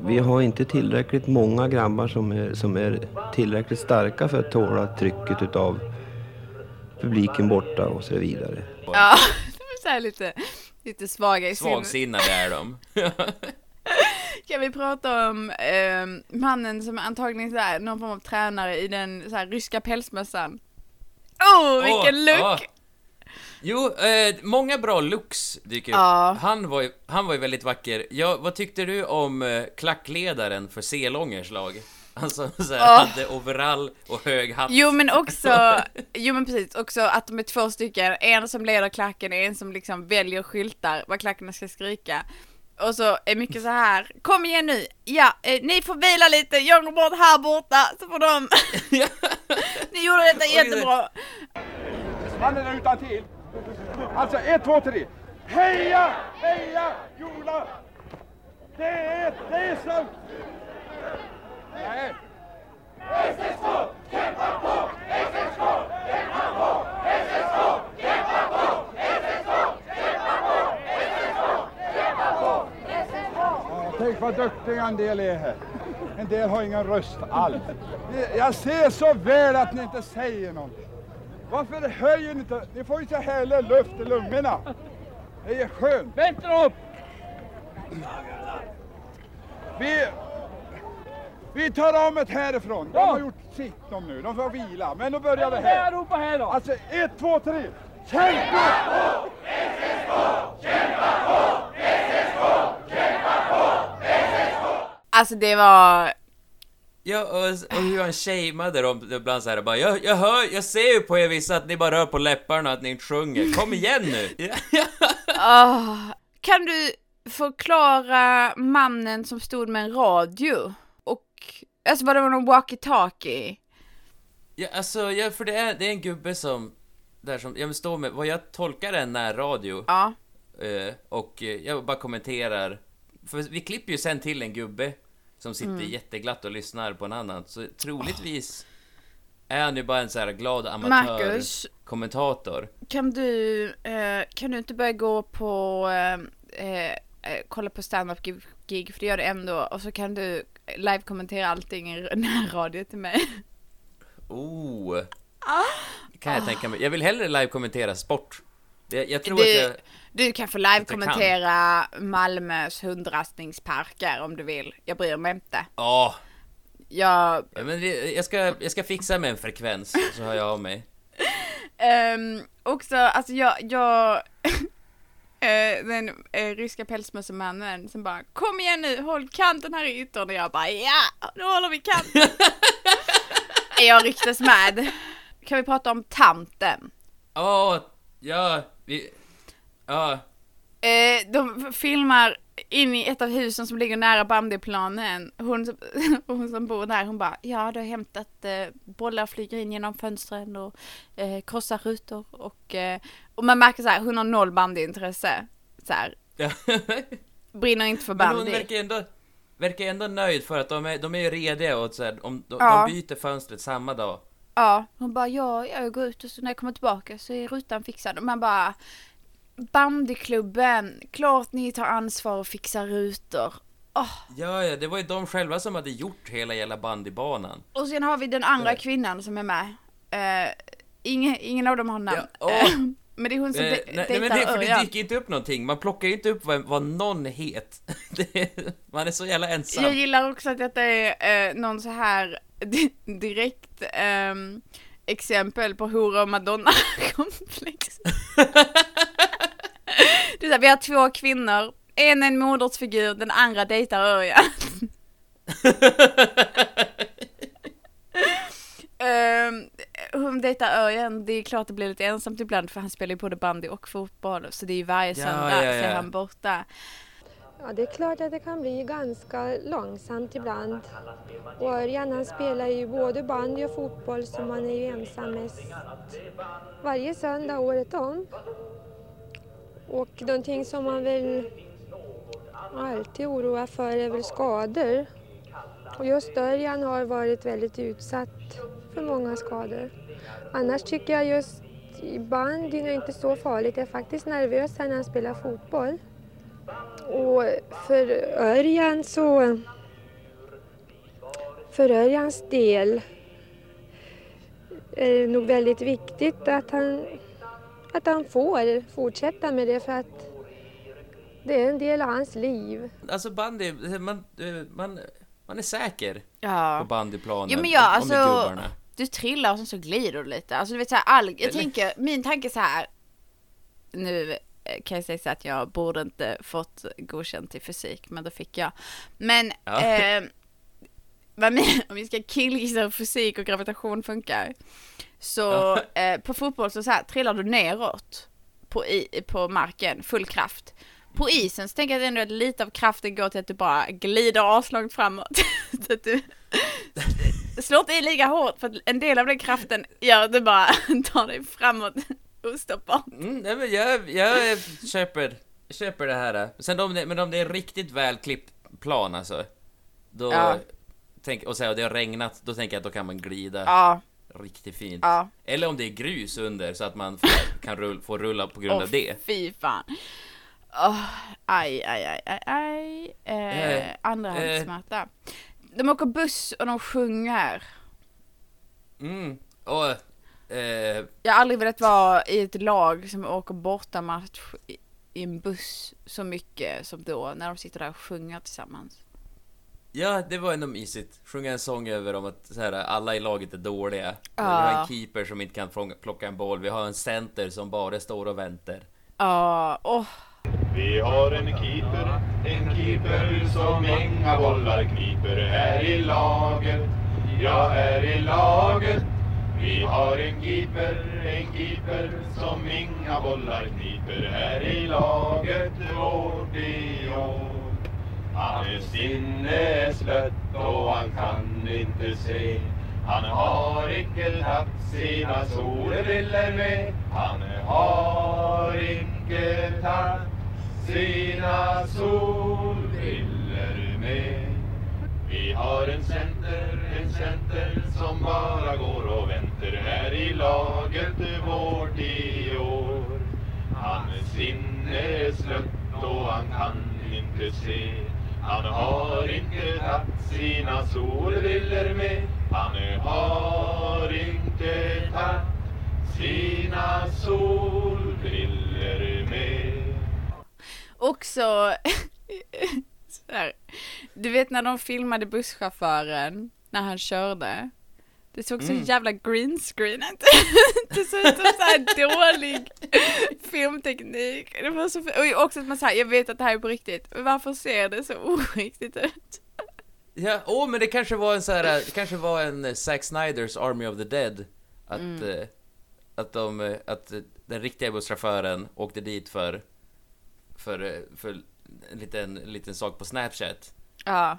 vi har inte tillräckligt många grabbar som är, som är tillräckligt starka för att tåla trycket utav publiken borta och så vidare. Ja, de är så här lite, lite svaga i sin... Svagsinnade är de. Kan vi prata om eh, mannen som antagligen så här, någon form av tränare i den så här, ryska pälsmössan? Oh, vilken Åh, look! åh. Jo, eh, många bra looks dyker upp. Ja. Han, var ju, han var ju väldigt vacker. Ja, vad tyckte du om eh, klackledaren för Selångers lag? Han som så här, Åh. hade overall och hög hatt. Jo men också, jo men precis, också att de är två stycken, en som leder klacken, en som liksom väljer skyltar vad klackarna ska skrika. Och så är mycket så här, kom igen nu, ja, eh, ni får vila lite, jag går bort här borta, så får de... ni gjorde detta jättebra. Han är utan till. Alltså, ett, två, tre. Heja, heja, Jola! Det är, det är slut! Nej. Ja, Tänk vad duktiga en del är här. En del har ingen röst alls. Jag ser så väl att ni inte säger någonting. Varför höjer ni inte? Ni får ju så härlig luft i lungorna. Det är skönt. Vänta upp! Vi, vi tar om ett härifrån. De har gjort sitt de nu. De får vila. Men då börjar vi här. Ropa här då. Alltså ett, två, tre. Kämpa! Alltså det var, Ja, och, och hur han shameade dem ibland såhär bara jag, jag hör, jag ser ju på er vissa att ni bara rör på läpparna och att ni inte sjunger. Kom igen nu! ah, kan du förklara mannen som stod med en radio? Och, alltså var det någon walkie-talkie? Ja, alltså, ja, för det är, det är en gubbe som, där som, jag står med, vad jag tolkar är en närradio. Ja. Eh, och eh, jag bara kommenterar, för vi klipper ju sen till en gubbe som sitter Mm. jätteglatt och lyssnar på en annan, så troligtvis är han ju bara en så här glad amatör-kommentator. Kan du, eh, kan du inte börja gå på, eh, eh, kolla på stand-up gig- för det gör du ändå, och så kan du live-kommentera allting i närradio till mig. Oh! Ah. Kan jag tänka mig. Jag vill hellre live-kommentera sport. Det, jag tror Du- att jag... Du kan få live-kommentera Malmös hundrastningsparker om du vill. Jag bryr mig inte. Ja, Jag, ja, men det- jag ska, jag ska fixa med en frekvens, så hör jag av mig. ehm, också, alltså jag, jag eh, den eh, ryska pälsmössemannen som bara Kom igen nu, håll kanten här i yttern och jag bara ja, nu håller vi kanten. är jag riktigt med. Kan vi prata om tanten? Åh, ja, vi... Ja, Eh, de filmar in i ett av husen som ligger nära bandyplanen. Hon, som- hon som bor där, hon bara, ja du har hämtat eh, bollar flyger in genom fönstren och eh, krossar rutor och, eh, och man märker så här, hon har noll bandyintresse. Så här, ja. brinner inte för Men hon bandy. verkar ändå, verkar ändå nöjd för att de är, de är ju rediga och så här, om de, Ja. de byter fönstret samma dag. Ja, hon bara, ja, jag går ut och så när jag kommer tillbaka så är rutan fixad. Och man bara, bandyklubben, klart ni tar ansvar och fixar rutor. Ja, ja, det var ju de själva som hade gjort hela jävla bandybanan. Och sen har vi den andra Ja. kvinnan som är med. Eh, ingen, ingen av dem har namn. Ja. Eh, men det är hon som Eh, de- nej, nej, men det, för det dyker inte upp någonting. Man plockar ju inte upp vad, vad någon het. Det, man är så jävla ensam. Jag gillar också att detta är eh, någon så här di- direkt ehm, exempel på hora och madonna-komplex. det är så här, vi har två kvinnor, en är en modersfigur, den andra dejtar Örjan. Ehm, hon dejtar Örjan, det är klart det blir lite ensamt ibland för han spelar ju både bandy och fotboll så det är ju varje Ja, söndag ja, så är ja. han borta. Ja, det är klart att det kan bli ganska långsamt ibland. Och Örjan han spelar ju både bandy och fotboll så man är ju ensam mest varje söndag året om. Och någonting som man väl alltid oroar för är väl skador. Och just Örjan har varit väldigt utsatt för många skador. Annars tycker jag just i bandyn är inte så farligt. Jag är faktiskt nervös när han spelar fotboll. Och för Örjan så för Örjans del är det nog väldigt viktigt att han, att han får fortsätta med det för att det är en del av hans liv. Alltså bandy, man, eh, man, man är säker på Ja. bandyplanen. Jo men med alltså, gubbarna. du trillar och sen så glider du lite. Alltså du vet såhär, all, jag tänker, min tanke är så här. Nu eh, kan jag säga så att jag borde inte fått godkänt i fysik, men då fick jag. Men, Ja. eh, vad men, om vi ska killgissa hur fysik och gravitation funkar. Så eh, på fotboll så, så här, trillar du neråt på, i, på marken, full kraft. På isen så tänker jag ändå att lite av kraften går till att du bara glider aslångt framåt. så att du slår inte i lika hårt för att en del av den kraften gör att du bara tar dig framåt ostoppbart. Mm, nej men jag, jag köper, köper det här. Sen om det, men om det är riktigt välklippt plan alltså. Då, Ja. tänk, och så här, och det har regnat, då tänker jag att då kan man glida Ja, riktigt fint. ja. Eller om det är grus under så att man får, kan rull, få rulla på grund Åh, av det. fy fan. Åh, aj, aj, aj, aj, aj. Eh, Eh, Andrahandssmärta. De åker buss och de sjunger. Mm. Och, eh, Jag har aldrig velat vara i ett lag som åker bortamatch i en buss så mycket som då, när de sitter där och sjunger tillsammans. Ja, det var ändå mysigt. Sjunga en sång över om att så här, alla i laget är dåliga. Vi har Ja. en keeper som inte kan plocka en boll. Vi har en center som bara står och väntar. Ja, åh. Vi har en keeper, en keeper som inga bollar kniper är i laget, ja är i laget. Vi har en keeper, en keeper som inga bollar kniper är i laget Hans sinne är slött och han kan inte se. Han har icke tagit sina solbriller med. Han har icke tagit sina solbriller med. Vi har en center, en center som bara går och väntar här i laget vårt i år. Hans sinne är slött och han kan inte se. Han har inte tagit sina solbriller med. Han har inte tagit sina solbriller med. Också, så här, du vet när de filmade busschauffören när han körde. Det såg så Mm. jävla green screen ut. Det såg ut som så här dålig filmteknik. Det var så, och också att man säger, jag vet att det här är på riktigt, men varför ser det så oriktigt ut? Ja, åh men det kanske var en så här, det kanske var en eh, Zack Snyders Army of the Dead. Att, eh, att de, eh, att eh, den riktiga busschauffören åkte dit för, för, för en liten, en liten sak på Snapchat. Ja,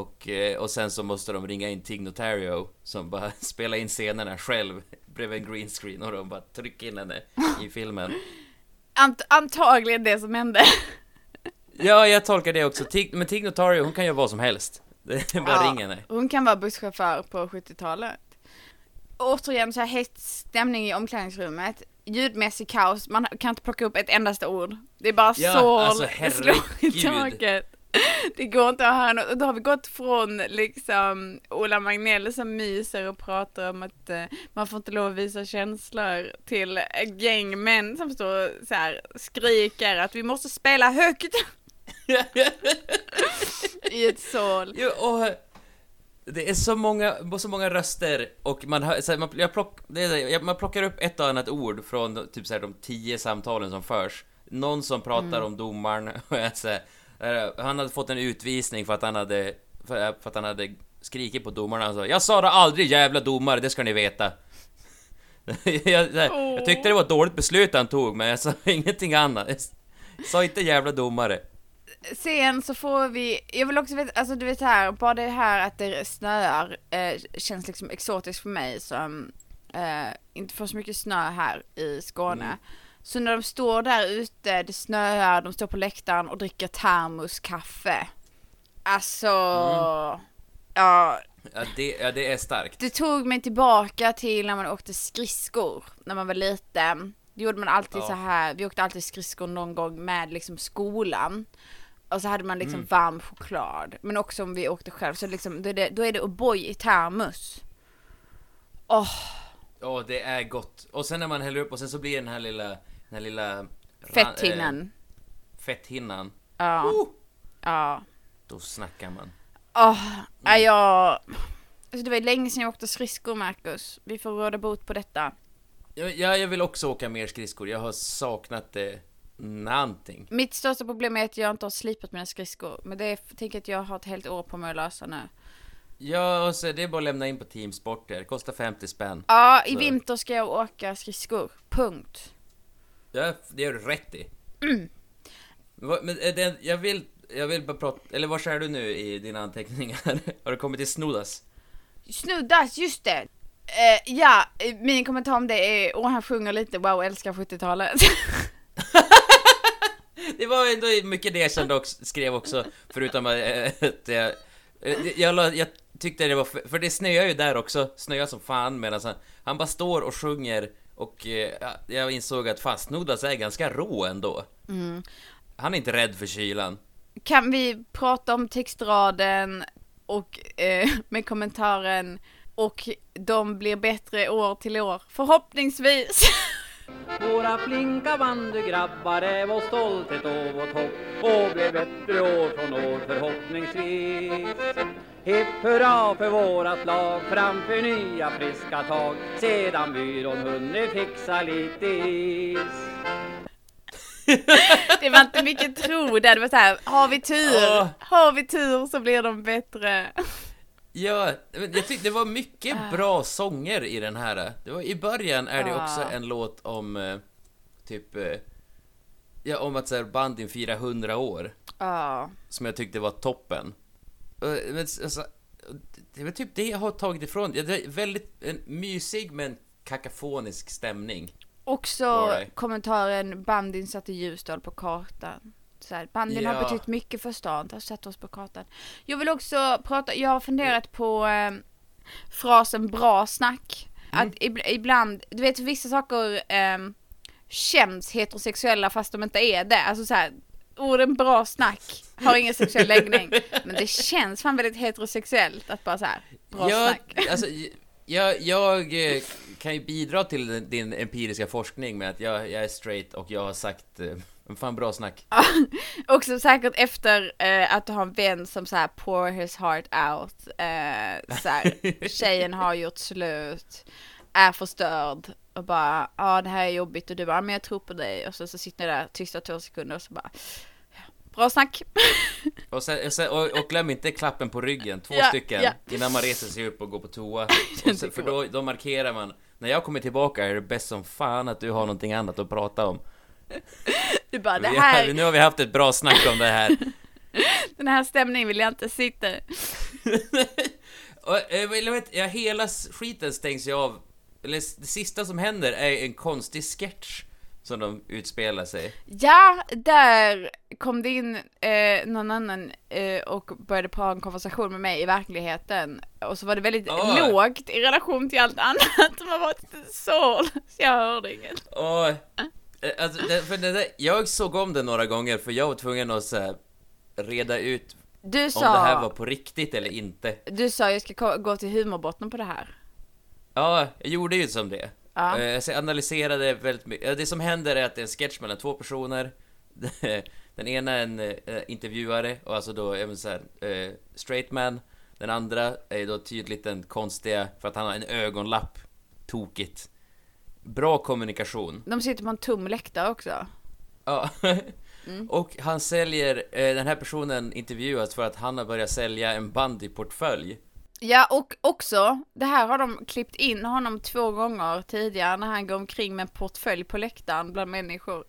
Och, eh, och sen så måste de ringa in Tig Notario som bara spelar in scenerna själv bredvid en green screen och de bara trycker in henne i filmen. Ant antagligen det som hände. Ja, jag tolkar det också. Tig, men Tig Notario, hon kan göra vad som helst. Det är bara Ja. ring henne. Hon kan vara busschaufför på 70-talet. Återigen så här hets stämning i omklädningsrummet. Ljudmässig kaos, man kan inte plocka upp ett endaste ord. Det är bara Ja, sorl, alltså, slår i taket. Det går inte att höra något. Och då har vi gått från liksom Ola Magnell som myser och pratar om att eh, man får inte lov att visa känslor till ett gäng män som står och så här skriker att vi måste spela högt i ett sorl. Jo, och det är så många, så många röster och man hör, så här, man, jag plock, är, man plockar upp ett och annat ord från typ så här, de tio samtalen som förs. Någon som pratar om domaren och jag eh, han hade fått en utvisning för att han hade, för, för att han hade skrikit på domarna. Han sa 'Jag sa det aldrig jävla domare, det ska ni veta' jag, jag tyckte det var ett dåligt beslut han tog, men jag sa ingenting annat. Jag sa inte jävla domare. Sen så får vi, jag vill också veta, alltså du vet här, bara det här att det snöar eh, känns liksom exotiskt för mig som eh, inte får så mycket snö här i Skåne. Mm. Så när de står där ute, det snöar, de står på läktaren och dricker termoskaffe. Alltså, Mm. ja, Ja, det, ja, det är starkt. det tog mig tillbaka till när man åkte skridskor när man var liten. Det gjorde man alltid Ja. så här. vi åkte alltid skridskor någon gång med liksom skolan. Och så hade man liksom Mm. varm choklad. Men också om vi åkte själv så liksom, då är det, då är det O'boy i termos. Åh, Ja, det är gott. Och sen när man häller upp och sen så blir den här lilla... Den lilla... fetthinnan. Eh, fetthinnan. Ja. Oh! Ja. Då snackar man. Åh, ja, jag... Alltså det var länge sedan jag åkte skridskor, Marcus. Vi får råda bot på detta. Ja, ja, jag vill också åka mer skridskor. Jag har saknat det någonting. Mitt största problem är att jag inte har slipat mina skridskor. Men det är, tänker att jag har ett helt år på mig att lösa nu. Ja, och så det är bara att lämna in på Teamsporter. Kostar 50 spänn. Ja, i Så. vinter ska jag åka skridskor. Punkt. Ja, det gör du rätt i. Mm. Men är det, jag vill, jag vill bara prata, eller var är du nu i dina anteckningar? Har du kommit till Snoddas? Snuddas, just det! Eh, ja, min kommentar om det är, och han sjunger lite Wow, älskar 70-talet. Det var ändå mycket det jag kände och skrev också, förutom att eh, jag, eh, jag, jag tyckte det var, för, för det snöar ju där också, snöar som fan medan han, han bara står och sjunger och eh, ja, jag insåg att fan Snoddas är ganska rå ändå. Mm. Han är inte rädd för kylan. Kan vi prata om textraden och eh, med kommentaren och de blir bättre år till år, förhoppningsvis. Våra flinka bandygrabbar är vår stolthet och vårt hopp och blir bättre år från år förhoppningsvis. Hipp hurra för vårat lag framför nya friska tag sedan byrån hunnit fixa lite is. Det var inte mycket tro där, det var så här, har vi tur, Åh. har vi tur så blir de bättre. Ja, jag tyckte det var mycket bra sånger i den här. Det var, I början är det Ah. också en låt om, eh, typ, eh, ja, om att så här, bandyn firar 100 år. Ja. Som jag tyckte var toppen. Eh, Men, alltså, det är väl typ det jag har tagit ifrån. Det är väldigt en mysig men kakafonisk stämning. Också Alright. kommentaren bandyn satte Ljusdal på kartan. Så här, bandyn Ja. har betytt mycket för stan, har satt oss på kartan. Jag vill också prata, jag har funderat på eh, frasen bra snack. Mm. Att ib- ibland, du vet vissa saker eh, känns heterosexuella fast de inte är det. Alltså så här, orden bra snack har ingen sexuell läggning. Men det känns fan väldigt heterosexuellt att bara så här, bra jag, snack. alltså, jag, jag eh, kan ju bidra till din- empiriska forskning med att jag, jag är straight och jag har sagt eh, Fan bra snack. Också säkert efter eh, att du har en vän som så här pour his heart out. Eh, så här, tjejen har gjort slut, är förstörd och bara ja det här är jobbigt och du bara men jag tror på dig och så, så sitter ni där tysta två sekunder och så bara bra snack. Och, sen, och, och, glöm inte klappen på ryggen, två Ja, stycken, ja. innan man reser sig upp och går på toa. Sen, för då, då markerar man, när jag kommer tillbaka är det bäst som fan att du har någonting annat att prata om. Du bara det Vi här, har, nu har vi haft ett bra snack om det här. den här stämningen vill jag inte sitta. Och, eh, jag vet, hela skiten stängs ju av. Eller det sista som händer är en konstig sketch som de utspelar sig. Ja, där kom det in eh, någon annan eh, och började prata en konversation med mig i verkligheten. Och så var det väldigt Åh. lågt i relation till allt annat har varit så, så jag hörde inget. Eh, alltså, det, för det där, jag såg om det några gånger för jag var tvungen att så här, reda ut Du om sa, det här var på riktigt eller inte. du sa jag ska gå till humorbotten på det här. Ja, jag gjorde ju som det. Ja. Eh, jag analyserade väldigt mycket. Det som händer är att det är en sketch mellan två personer. Den ena är en eh, intervjuare, och alltså då även så här, eh, straight man. Den andra är då tydligt den konstiga, för att han har en ögonlapp. Tokigt. Bra kommunikation. De sitter på en tom läktare också. Ja. Mm. Och han säljer, den här personen intervjuas för att han har börjat sälja en bandyportfölj. Ja, och också, det här har de klippt in honom två gånger tidigare när han går omkring med en portfölj på läktaren bland människor.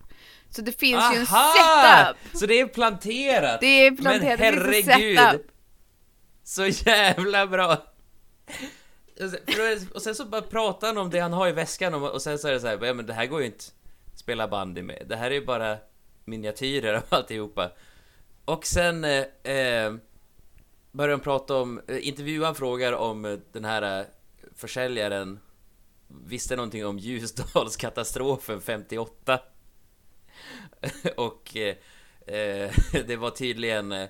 Så det finns ju en setup! Så det är planterat! Det är planterat, Men herregud! Så jävla bra! Och sen- så bara pratar han om det han har i väskan och och sen så är det så här, ja men det här går ju inte att spela bandy med. Det här är ju bara miniatyrer av alltihopa. Och sen eh, eh, börjar de prata om, eh, intervjuaren frågar om eh, den här eh, försäljaren visste någonting om Ljusdalskatastrofen 58. och eh, det var tydligen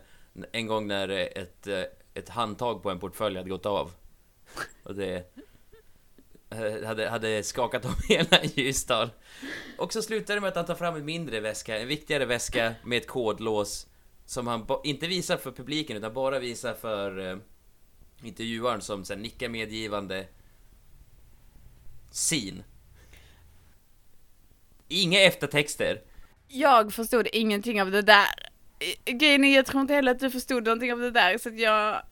en gång när ett, ett handtag på en portfölj hade gått av. Och det hade, hade skakat om hela Ljusdal. Och så slutade det med att han tar fram en mindre väska, en viktigare väska med ett kodlås som han inte visar för publiken utan bara visar för eh, intervjuaren som sen nickar medgivande. Sin. Inga eftertexter. Jag förstod ingenting av det där. Grejen är, jag tror inte heller att du förstod någonting av det där, så att jag...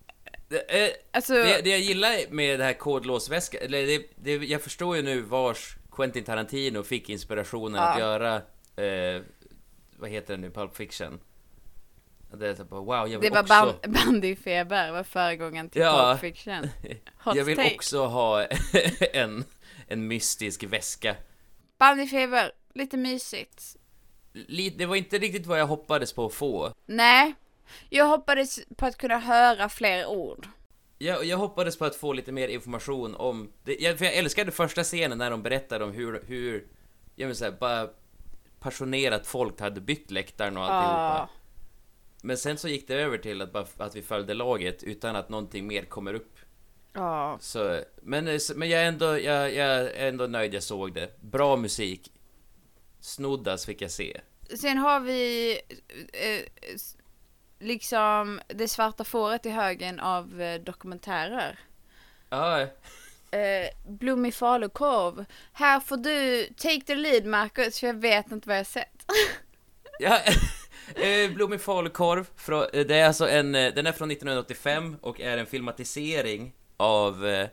Det, eh, Alltså... det, det jag gillar med det här kodlåsväska, eller det, det, jag förstår ju nu vars Quentin Tarantino fick inspirationen att Ja. göra, eh, vad heter det nu, Pulp Fiction? Det är så bara, wow, jag Det vill var också... ban- bandyfeber, var föregångaren till Ja. Pulp Fiction. Hot jag vill take. också ha en, en mystisk väska. Bandyfeber, lite mysigt. Lite, det var inte riktigt vad jag hoppades på att få. Nej, jag hoppades på att kunna höra fler ord. Jag, jag hoppades på att få lite mer information om... Det, jag, för jag älskade första scenen när de berättade om hur, hur jag vill säga, bara passionerat folk hade byggt läktaren och alltihopa. Ah. Men sen så gick det över till att, bara, att vi följde laget utan att någonting mer kommer upp. Ja. Så, men, eh, men jag är ändå, jag, jag är ändå nöjd jag såg det. Bra musik. Snoddas fick jag se. Sen har vi eh, s- liksom det svarta fåret i högen av eh, dokumentärer. Ja, Eh, Blommig falukorv. Här får du take the lead Marcus, för jag vet inte vad jag sett. Ja, eh, Blommig falukorv, eh, det är alltså en, eh, den är från 1985 och är en filmatisering av eh,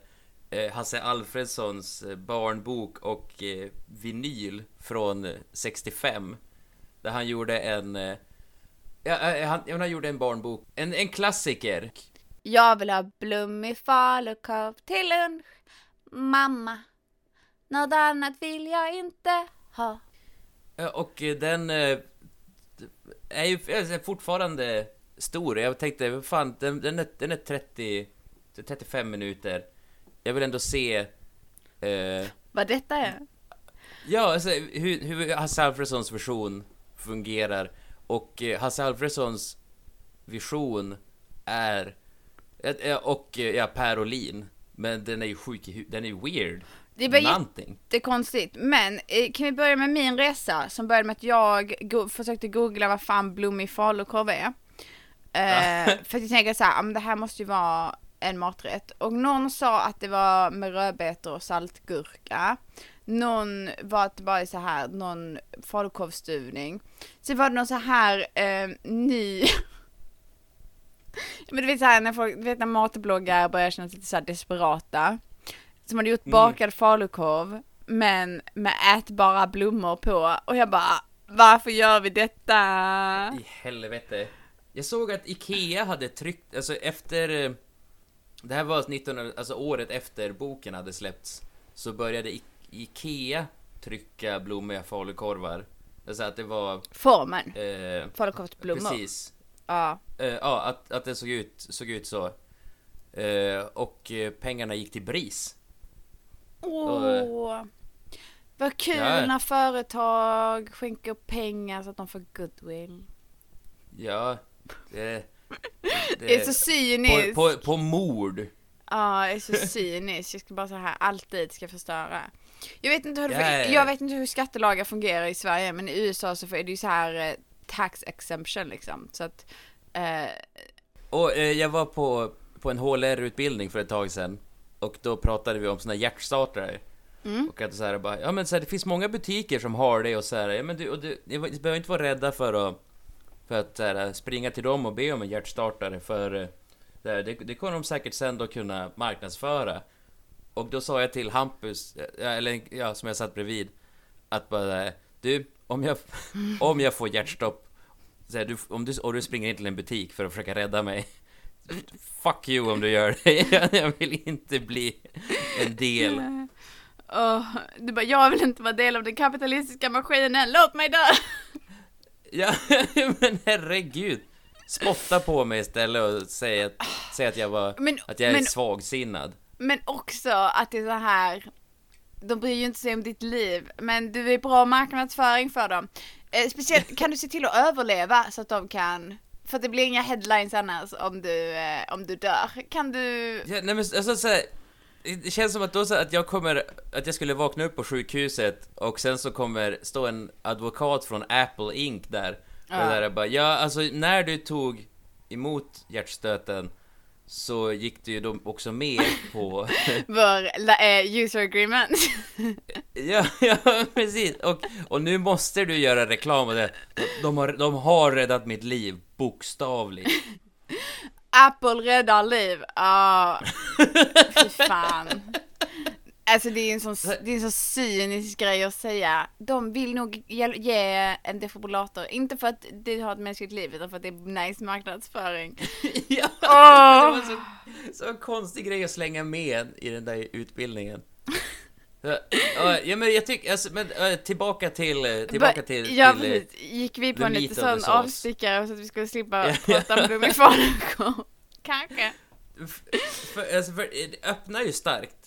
Hasse Alfredsons barnbok och eh, vinyl från eh, 65. Där han gjorde en, eh, han, han gjorde en barnbok, en, en klassiker. Jag vill ha blommig falukorv till lunch, mamma. Något annat vill jag inte ha. Och den är ju är fortfarande stor. Jag tänkte, fan, den, den, är, den är 30, 35 minuter. Jag vill ändå se... Eh, Vad detta är? ja, alltså, hur, hur Hasse Alfredsons version fungerar. Och eh, Hasse Alfredsons vision är... eh, Och eh, ja, Per Olin. Men den är ju sjuk i den är ju weird. Det var Någonting. jättekonstigt. Men eh, kan vi börja med min resa som började med att jag go- försökte googla vad fan blommig falukorv är. Eh, för att jag tänkte så här, "Ah, det här måste ju vara en maträtt. Och någon sa att det var med rödbetor och saltgurka. Någon var att det bara är så här, någon falukorvsstuvning. Sen var det någon så här eh, ny Men du vet så här när folk, du vet när matbloggar börjar kännas lite så här desperata. Som hade gjort Mm. bakad falukorv, men med ätbara blommor på. Och jag bara, varför gör vi detta? I helvete. Jag såg att Ikea hade tryckt, alltså efter... eh, Det här var 1900, alltså året efter boken hade släppts. Så började I- Ikea trycka blommiga falukorvar. Alltså att det var... Formen. Eh, Falukorvsblommor. Precis. Ja. Eh, ja, att, att det såg ut, såg ut så. Eh, och eh, pengarna gick till BRIS. Åh. Vad kul Ja. när företag skänker pengar så att de får goodwill. Ja, det... Det är så cyniskt. På, på, på mord. Ja, det är så cyniskt. Jag ska bara så här alltid ska förstöra. Jag vet inte hur det ja. jag vet inte hur skattelagar fungerar i Sverige, men i USA så är det ju så här eh, tax exemption liksom. Så att eh, Och eh, jag var på, på en HLR-utbildning för ett tag sedan. Och då pratade vi om såna hjärtstartare. Mm. Och att så här bara, ja men så här, det finns många butiker som har det och så här, ja men du, och du, ni behöver inte vara rädda för att, för att så här, springa till dem och be om en hjärtstartare för eh, det, det, kommer de säkert sen då kunna marknadsföra. Och då sa jag till Hampus, eller ja, som jag satt bredvid, att bara, du, om jag, om jag får hjärtstopp, så här, du, om du, och du springer in till en butik för att försöka rädda mig, fuck you om du gör det. Jag vill inte bli en del. åh, du bara, jag vill inte vara del av den kapitalistiska maskinen, låt mig dö! Ja, men herregud. Spotta på mig istället och säg att, säg att jag var, Men- att jag är men- svagsinnad. Men också att det är så här, de bryr ju inte sig om ditt liv, men du är bra marknadsföring för dem. Eh, speciellt, kan du se till att överleva så att de kan för det blir inga headlines annars om du, eh, om du dör. Kan du... Ja, nej men alltså så här, det känns som att då så att jag kommer, att jag skulle vakna upp på sjukhuset och sen så kommer stå en advokat från Apple Inc där. Ja. Och där är bara, ja alltså när du tog emot hjärtstöten så gick du ju då också med på... Vår eh, user agreement. ja, ja, precis. Och, och nu måste du göra reklam och det. De har, de har räddat mitt liv, bokstavligt. Apple räddar liv. Ja, fy fan. Alltså det är en sån, det är en sån cynisk grej att säga. De vill nog ge, en defibrillator, inte för att det har ett mänskligt liv utan för att det är nice marknadsföring. ja, Åh. det var så, så en konstig grej att slänga med i den där utbildningen. Ja, men jag tycker, alltså, men tillbaka till, eh, tillbaka till, ja, till eh, precis. Gick vi på en lite sån avstickare så att vi skulle slippa prata om falukorv? Kanske. För, alltså, för det öppnar ju starkt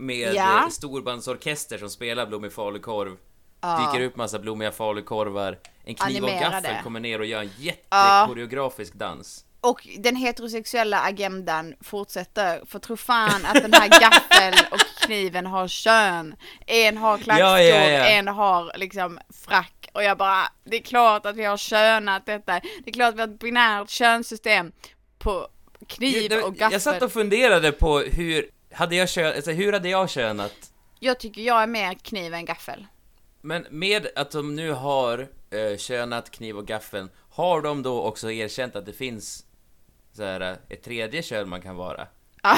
med Ja. ja. storbandsorkester som spelar Blommig falukorv. Ja. Dyker upp massa blommiga falukorvar. En kniv och Animerade. gaffel kommer ner och gör en Ja. jättekoreografisk dans. Och den heterosexuella agendan fortsätter, för tro fan att den här gaffel och kniven har kön. En har klackskor, Ja, ja, ja. en har liksom frack. Och jag bara, det är klart att vi har könat detta. Det är klart att vi har ett binärt könssystem på kniv och gaffel. Jag satt och funderade på hur, hade jag kön, alltså, hur hade jag könat? Jag tycker jag är mer kniv än gaffel. Men med att de nu har eh, könat kniv och gaffeln, har de då också erkänt att det finns så här, eh, ett tredje kön man kan vara? Ja.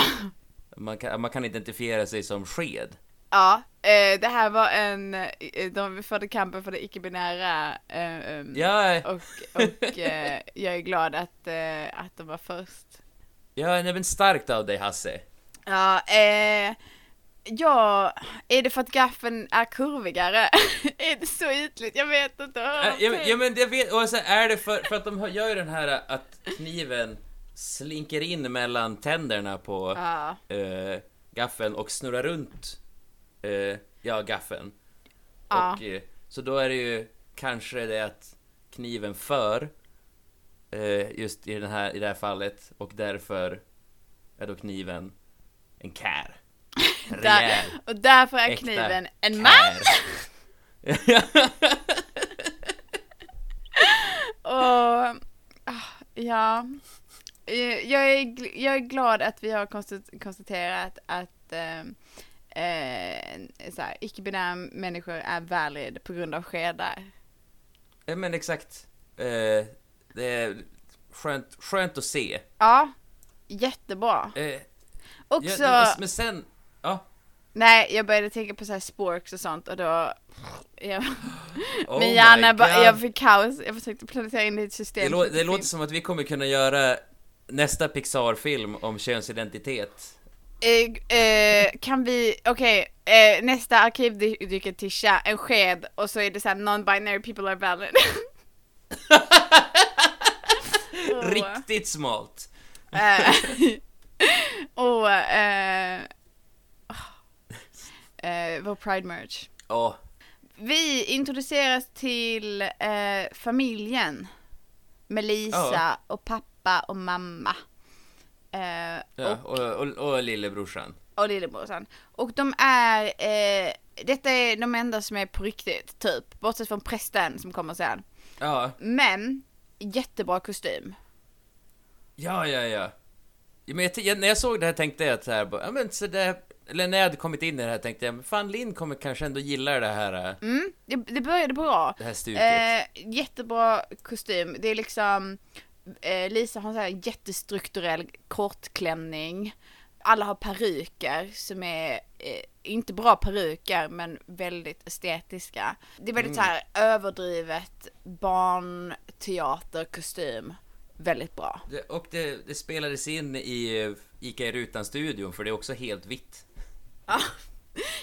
Man kan, man kan identifiera sig som sked. Ja, eh, det här var en, eh, de förde kampen för det icke-binära eh, em, Ja. och, och eh, jag är glad att, eh, att de var först. Ja, nej men starkt av dig Hasse. Ja, eh, ja, är det för att gaffeln är kurvigare? är det så ytligt? Jag vet inte. Äh, ja, men- ja men jag vet, och så är det för, för att de gör ju den här att kniven slinker in mellan tänderna på Ja. eh, gaffeln och snurrar runt eh, ja, gaffeln. Ja. Och, eh, så då är det ju kanske det att kniven för eh, just i, den här, i det här fallet och därför är då kniven en kär. En rejäl, och därför är kniven en kär. man! Och, ah, ja. Eh, Jag är, jag är glad att vi har konstat- konstaterat att eh, eh, här, icke-binära människor är valid på grund av skedar. Ja men exakt. Eh, det är skönt, skönt att se. Ja, jättebra. Eh, Också, ja, men sen, ja. nej jag började tänka på så här sporks och sånt och då, jag, Oh min hjärna bara, jag fick kaos, jag försökte planera in det i ett system. Det, lå- det låter som att vi kommer kunna göra nästa Pixar-film om könsidentitet. Eh, eh, kan vi, okej, eh, nästa arkivdyker Tisha, en sked och så är det såhär non-binary people are valid. Riktigt smalt. Och, eh, eh, vår pride merch. Ja, Vi introduceras till eh, familjen. Med Lisa Ja. och pappa och mamma. Eh, ja och, och, och lillebrorsan. och lillebrorsan. Och de är, eh, detta är de enda som är på riktigt, typ. Bortsett från prästen som kommer sen. Ja, Men, jättebra kostym. ja, ja, ja. Men jag, när jag såg det här tänkte jag att så här, bara, ja men så där, eller när jag hade kommit in i det här tänkte jag, men fan Linn kommer kanske ändå gilla det här, äh, Mm, det, det började bra. det här stuket. Eh, jättebra kostym. Det är liksom, eh, Lisa har en sån här jättestrukturell kortklänning. Alla har peruker som är eh, inte bra peruker men väldigt estetiska. Det är väldigt Mm. så här överdrivet barnteaterkostym. Väldigt bra. Det, och det, det spelades in i eh, Ica i rutan-studion, för det är också helt vitt. Ja,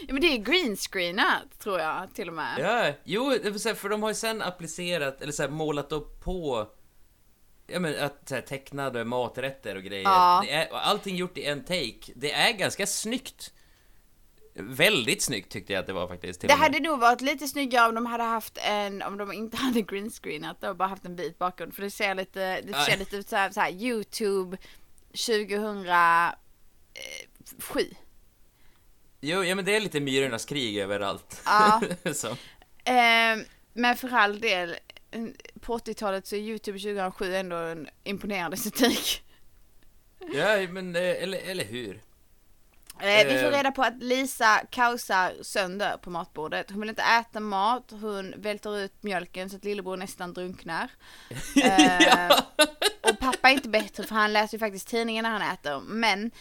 men det är greenscreenat tror jag till och med. Ja, jo, för de har ju sen applicerat, eller så här, målat upp på Ja men att här, tecknade maträtter och grejer. Ja. Är, allting gjort i en take. Det är ganska snyggt. Väldigt snyggt tyckte jag att det var faktiskt. Det hade nog varit lite snyggare om de hade haft en, om de inte hade greenscreenat och bara haft en vit bakgrund. För det ser lite, det ser lite ut såhär, såhär YouTube 2007. Jo, ja men det är lite myrornas krig överallt. Ja. så. Eh, men för all del, på 80-talet så är YouTube 2007 ändå en imponerande estetik. Ja, men eh, eller, eller hur? Eh, vi får Eh. reda på att Lisa kaosar sönder på matbordet. Hon vill inte äta mat, hon välter ut mjölken så att lillebror nästan drunknar. Eh, och pappa är inte bättre för han läser ju faktiskt tidningen när han äter. Men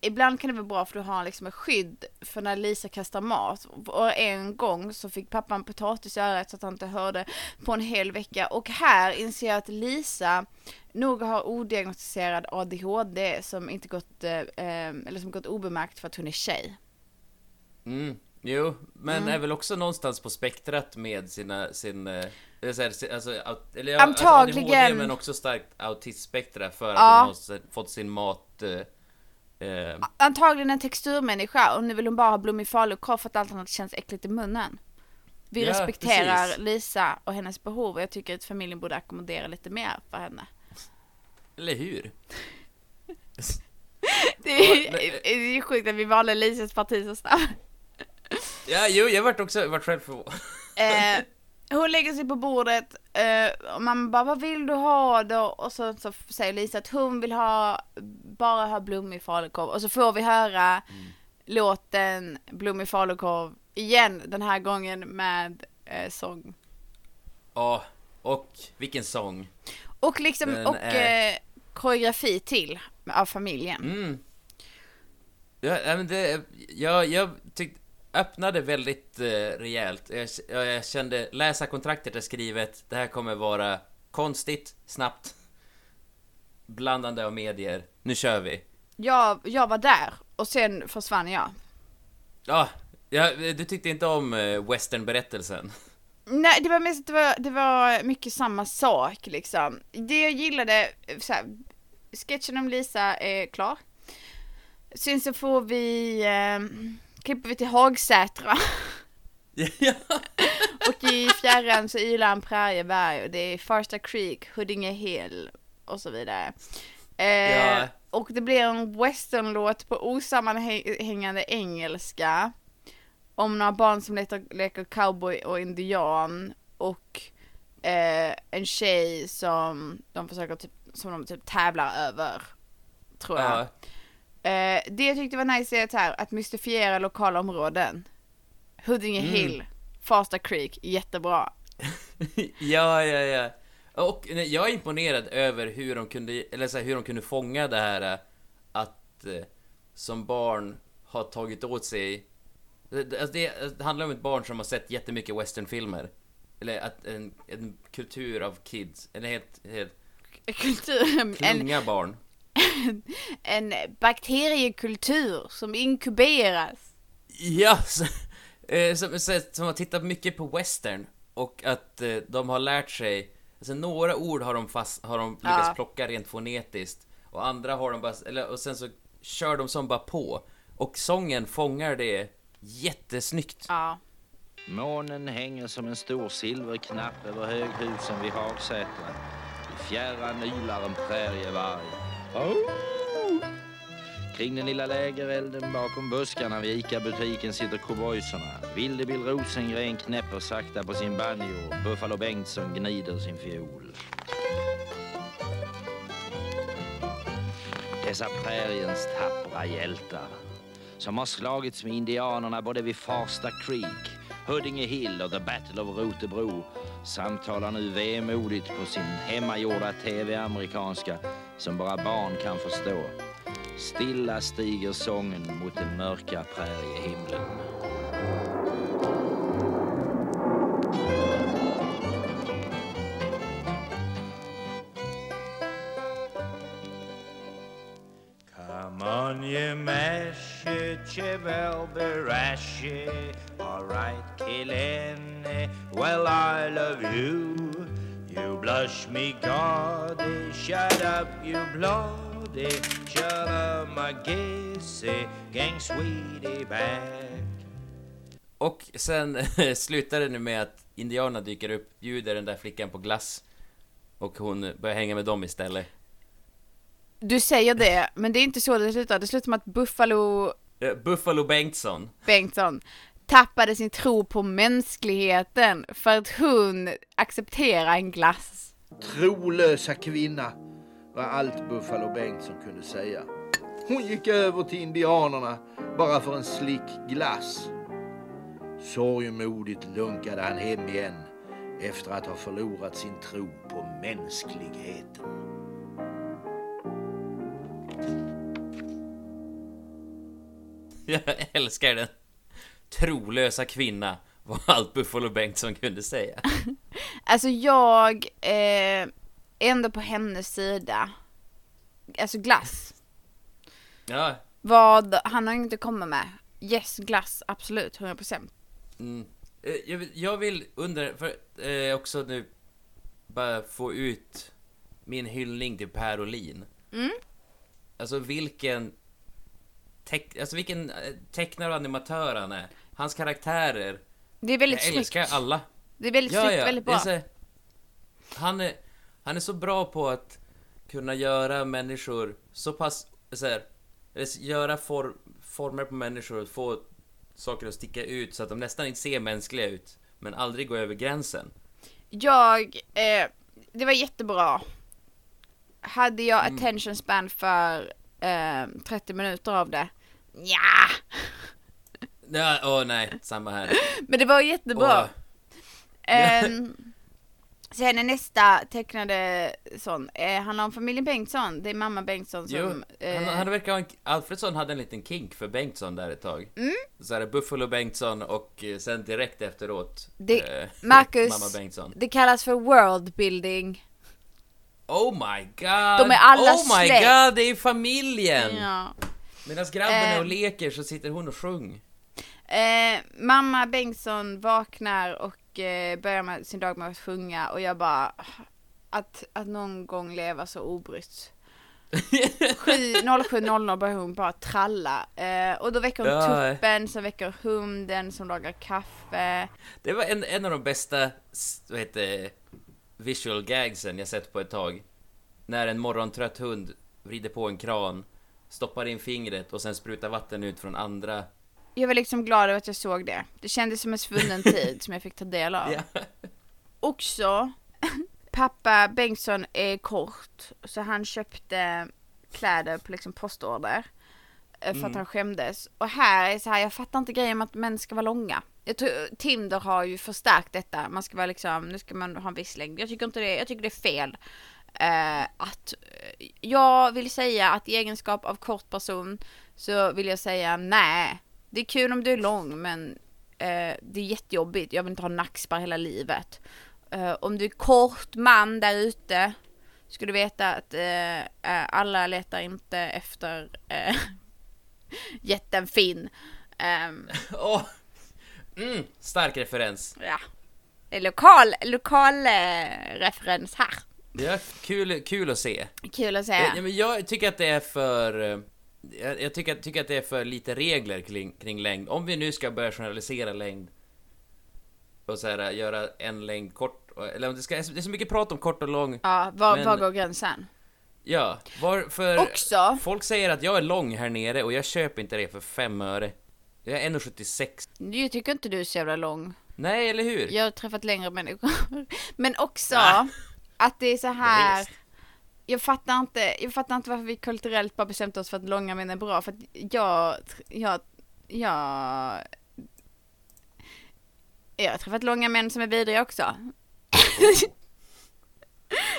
ibland kan det vara bra för du har liksom ett skydd för när Lisa kastar mat. Och en gång så fick pappa en potatis i örat så att han inte hörde på en hel vecka. Och här inser jag att Lisa nog har odiagnostiserad ADHD som inte gått, eh, eh, eller som gått obemärkt för att hon är tjej. Mm, jo, men Mm. är väl också någonstans på spektrat med sina, sin, eh, alltså, eller ja, Antagligen. Alltså ADHD, men också starkt autismspektra för att Ja. hon har fått sin mat eh, eh, Antagligen en texturmänniska och nu vill hon bara ha blommig falukorv för att allt annat känns äckligt i munnen. Vi Ja, respekterar precis. Lisa och hennes behov och jag tycker att familjen borde ackommodera lite mer för henne. Eller hur? Det är, det är ju sjukt att vi valde Lisas parti så snabbt. Ja, jo, jag vart också, vart själv förvånad. Hon lägger sig på bordet eh, och man bara, vad vill du ha då? Och så, så säger Lisa att hon vill ha, bara ha blommig falukorv. Och så får vi höra låten Blommig falukorv igen, den här gången med eh, sång. Ja, och vilken sång. Och liksom, Den och är- eh, koreografi till av familjen. Mm. Ja, men det, jag, jag tyckte, öppnade väldigt eh, rejält. Jag, jag, kände, läsa kontraktet är skrivet, det här kommer vara konstigt, snabbt, blandande av medier. Nu kör vi. Jag, jag var där och sen försvann jag. Ja, ja du tyckte inte om eh, westernberättelsen? Nej, det var mest det var, det var mycket samma sak liksom. Det jag gillade, så här, sketchen om Lisa är klar. Sen så får vi, eh, klipper vi till Hagsätra. och i fjärran så ylar en prärieberg och det är Farsta Creek, Huddinge Hill och så vidare. Eh, Ja. Och det blir en westernlåt på osammanhängande engelska. Om några barn som leker, leker cowboy och indian. Och eh, en tjej som de försöker typ, som de typ tävlar över. Tror jag. Ja. Eh, det jag tyckte var nice är att, här, att mystifiera lokala områden. Huddinge Mm. Hill, Farsta Creek, jättebra. ja, ja, ja. Och nej, jag är imponerad över hur de kunde, eller så här, hur de kunde fånga det här eh, att eh, som barn ha tagit åt sig alltså det, det handlar om ett barn som har sett jättemycket westernfilmer. Eller att en, en kultur av kids, eller helt, helt Kultur, en, klunga barn. en bakteriekultur som inkuberas. Ja, så, eh, som, som har tittat mycket på western och att eh, de har lärt sig, alltså några ord har de, fast, har de lyckats Ja. plocka rent fonetiskt och andra har de bara, eller, och sen så kör de som bara på och sången fångar det jättesnyggt. Ja. Månen hänger som en stor silverknapp över höghusen vid Hagsätra. I fjärran ylar en prärievarg. Oh. Kring den lilla lägerelden bakom buskarna vid ICA-butiken sitter cowboysarna. Vilde Bill Rosengren knäpper sakta på sin banjo och Buffalo Bengtsson gnider sin fiol. Dessa präriens tappra hjältar som har slagits med indianerna både vid Farsta Creek, Huddinge Hill och The Battle of Rotebro samtalar nu vemodigt på sin hemmagjorda tv-amerikanska som bara barn kan förstå. Stilla stiger sången mot den mörka präriehimlen. Come on, you mash it, you will be it. All right, killing Well, I love you. You blush me gaudy. Shut up, you bloody. Shut up, my gissy. Gang sweetie back. Och sen slutar det nu med att indianerna dyker upp, bjuder den där flickan på glass. Och hon börjar hänga med dem istället. Du säger det, men det är inte så det slutar. Det slutar med att Buffalo Eh, Buffalo Bengtsson. Bengtsson tappade sin tro på mänskligheten för att hon accepterar en glass. Trolösa kvinna var allt Buffalo Bengtsson kunde säga. Hon gick över till indianerna bara för en slick glass. Sorgmodigt lunkade han hem igen efter att ha förlorat sin tro på mänskligheten. Jag älskar den. Trolösa kvinna var allt Buffalo Bengtsson kunde säga. Alltså jag eh, ändå på hennes sida. Alltså glass. Ja, Vad han har inte kommit med. Yes, glass, absolut, 100%. Mm. Eh, Jag vill, jag vill under, för eh, också nu bara få ut min hyllning till Per Olin. Mm. Alltså vilken teck, alltså vilken eh, tecknare och animatör han är. Hans karaktärer. Det är väldigt jag älskar snyggt. alla. Det är väldigt snyggt, väldigt det är bra. så, han, är, han är så bra på att kunna göra människor så pass, så här, göra for, former på människor och få saker att sticka ut så att de nästan inte ser mänskliga ut, men aldrig gå över gränsen. Jag, eh, det var jättebra. Hade jag Mm. attention span för eh, 30 minuter av det? Ja. Ja, åh nej, samma här. Men det var jättebra. Åh. Ehm, sen är nästa tecknade sån, eh, handlar om familjen Bengtsson. Det är mamma Bengtsson som... Jo, eh, han, han verkar ha en, Alfredsson hade en liten kink för Bengtsson där ett tag. Mm. Så här, Buffalo Bengtsson och eh, sen direkt efteråt det, eh, Marcus, mamma Bengtsson. det kallas för world building. Oh my god! De är alla Oh my släkt. god, det är familjen! Ja. Medan grabben är och Eh. leker så sitter hon och sjung. Eh, mamma Bengtsson vaknar och eh, börjar med sin dag med att sjunga och jag bara att, att någon gång leva så obrytt. 07.00 börjar hon bara tralla eh, och då väcker hon Ja. tuppen, sen väcker hunden som lagar kaffe. Det var en, en av de bästa, vad heter visual gagsen jag sett på ett tag. När en morgontrött hund vrider på en kran, stoppar in fingret och sen sprutar vatten ut från andra. Jag var liksom glad över att jag såg det. Det kändes som en svunnen tid som jag fick ta del av. Ja. Också, pappa Bengtsson är kort, så han köpte kläder på liksom postorder. eh, För att Mm. han skämdes. Och här är så här, jag fattar inte grejen med att män ska vara långa. Jag tror, Tinder har ju förstärkt detta. Man ska vara liksom, nu ska man ha en viss längd. Jag tycker inte det, jag tycker det är fel. Eh, att, eh, jag vill säga att i egenskap av kort person så vill jag säga nej. Det är kul om du är lång men eh, det är jättejobbigt. Jag vill inte ha nackspärr hela livet. Eh, om du är kort man där ute ska du veta att eh, eh, alla letar inte efter eh, jätten Finn. Åh! Mm, stark referens. ja. Lokal, lokal eh, referens här. Är kul, kul att se. Kul att Ja, säga. ja, men jag tycker att det är för... Jag, jag tycker, tycker att det är för lite regler kring, kring längd. Om vi nu ska börja journalisera längd och så här, göra en längd kort, eller om det ska, det är så mycket prat om kort och lång. Ja, var, men- var går gränsen? Ja, var, för Också. folk säger att jag är lång här nere och jag köper inte det för fem öre. Jag är 1,76. Jag tycker inte du är så jävla lång. Nej, eller hur? Jag har träffat längre människor. Men också Ah. att det är så här. Jag fattar inte, jag fattar inte varför vi kulturellt bara bestämt oss för att långa män är bra. För att jag, jag, jag, jag har träffat långa män som är vidriga också.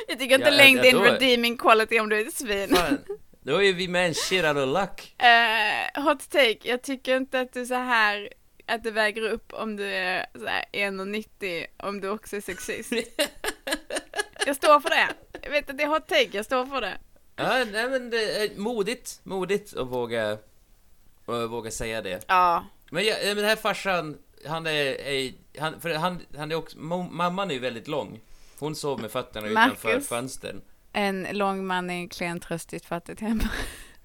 jag tycker inte Ja, längd är en redeeming quality om du är ett svin. Fan, då är vi shit out of luck. Eh, hot take, jag tycker inte att du så här att det väger upp om du är så här 1,90 om du också är sexist. jag står för det. Jag vet att det är hot take, jag står för det. Ja, nej men det är modigt, modigt att våga, att våga säga det. Ja. Men, jag, men den här farsan, han är, är han, för han, han är också, mamman är ju väldigt lång. Hon sov med fötterna utanför Marcus. fönstren. En lång man är en klen tröst i ett fattigt hem.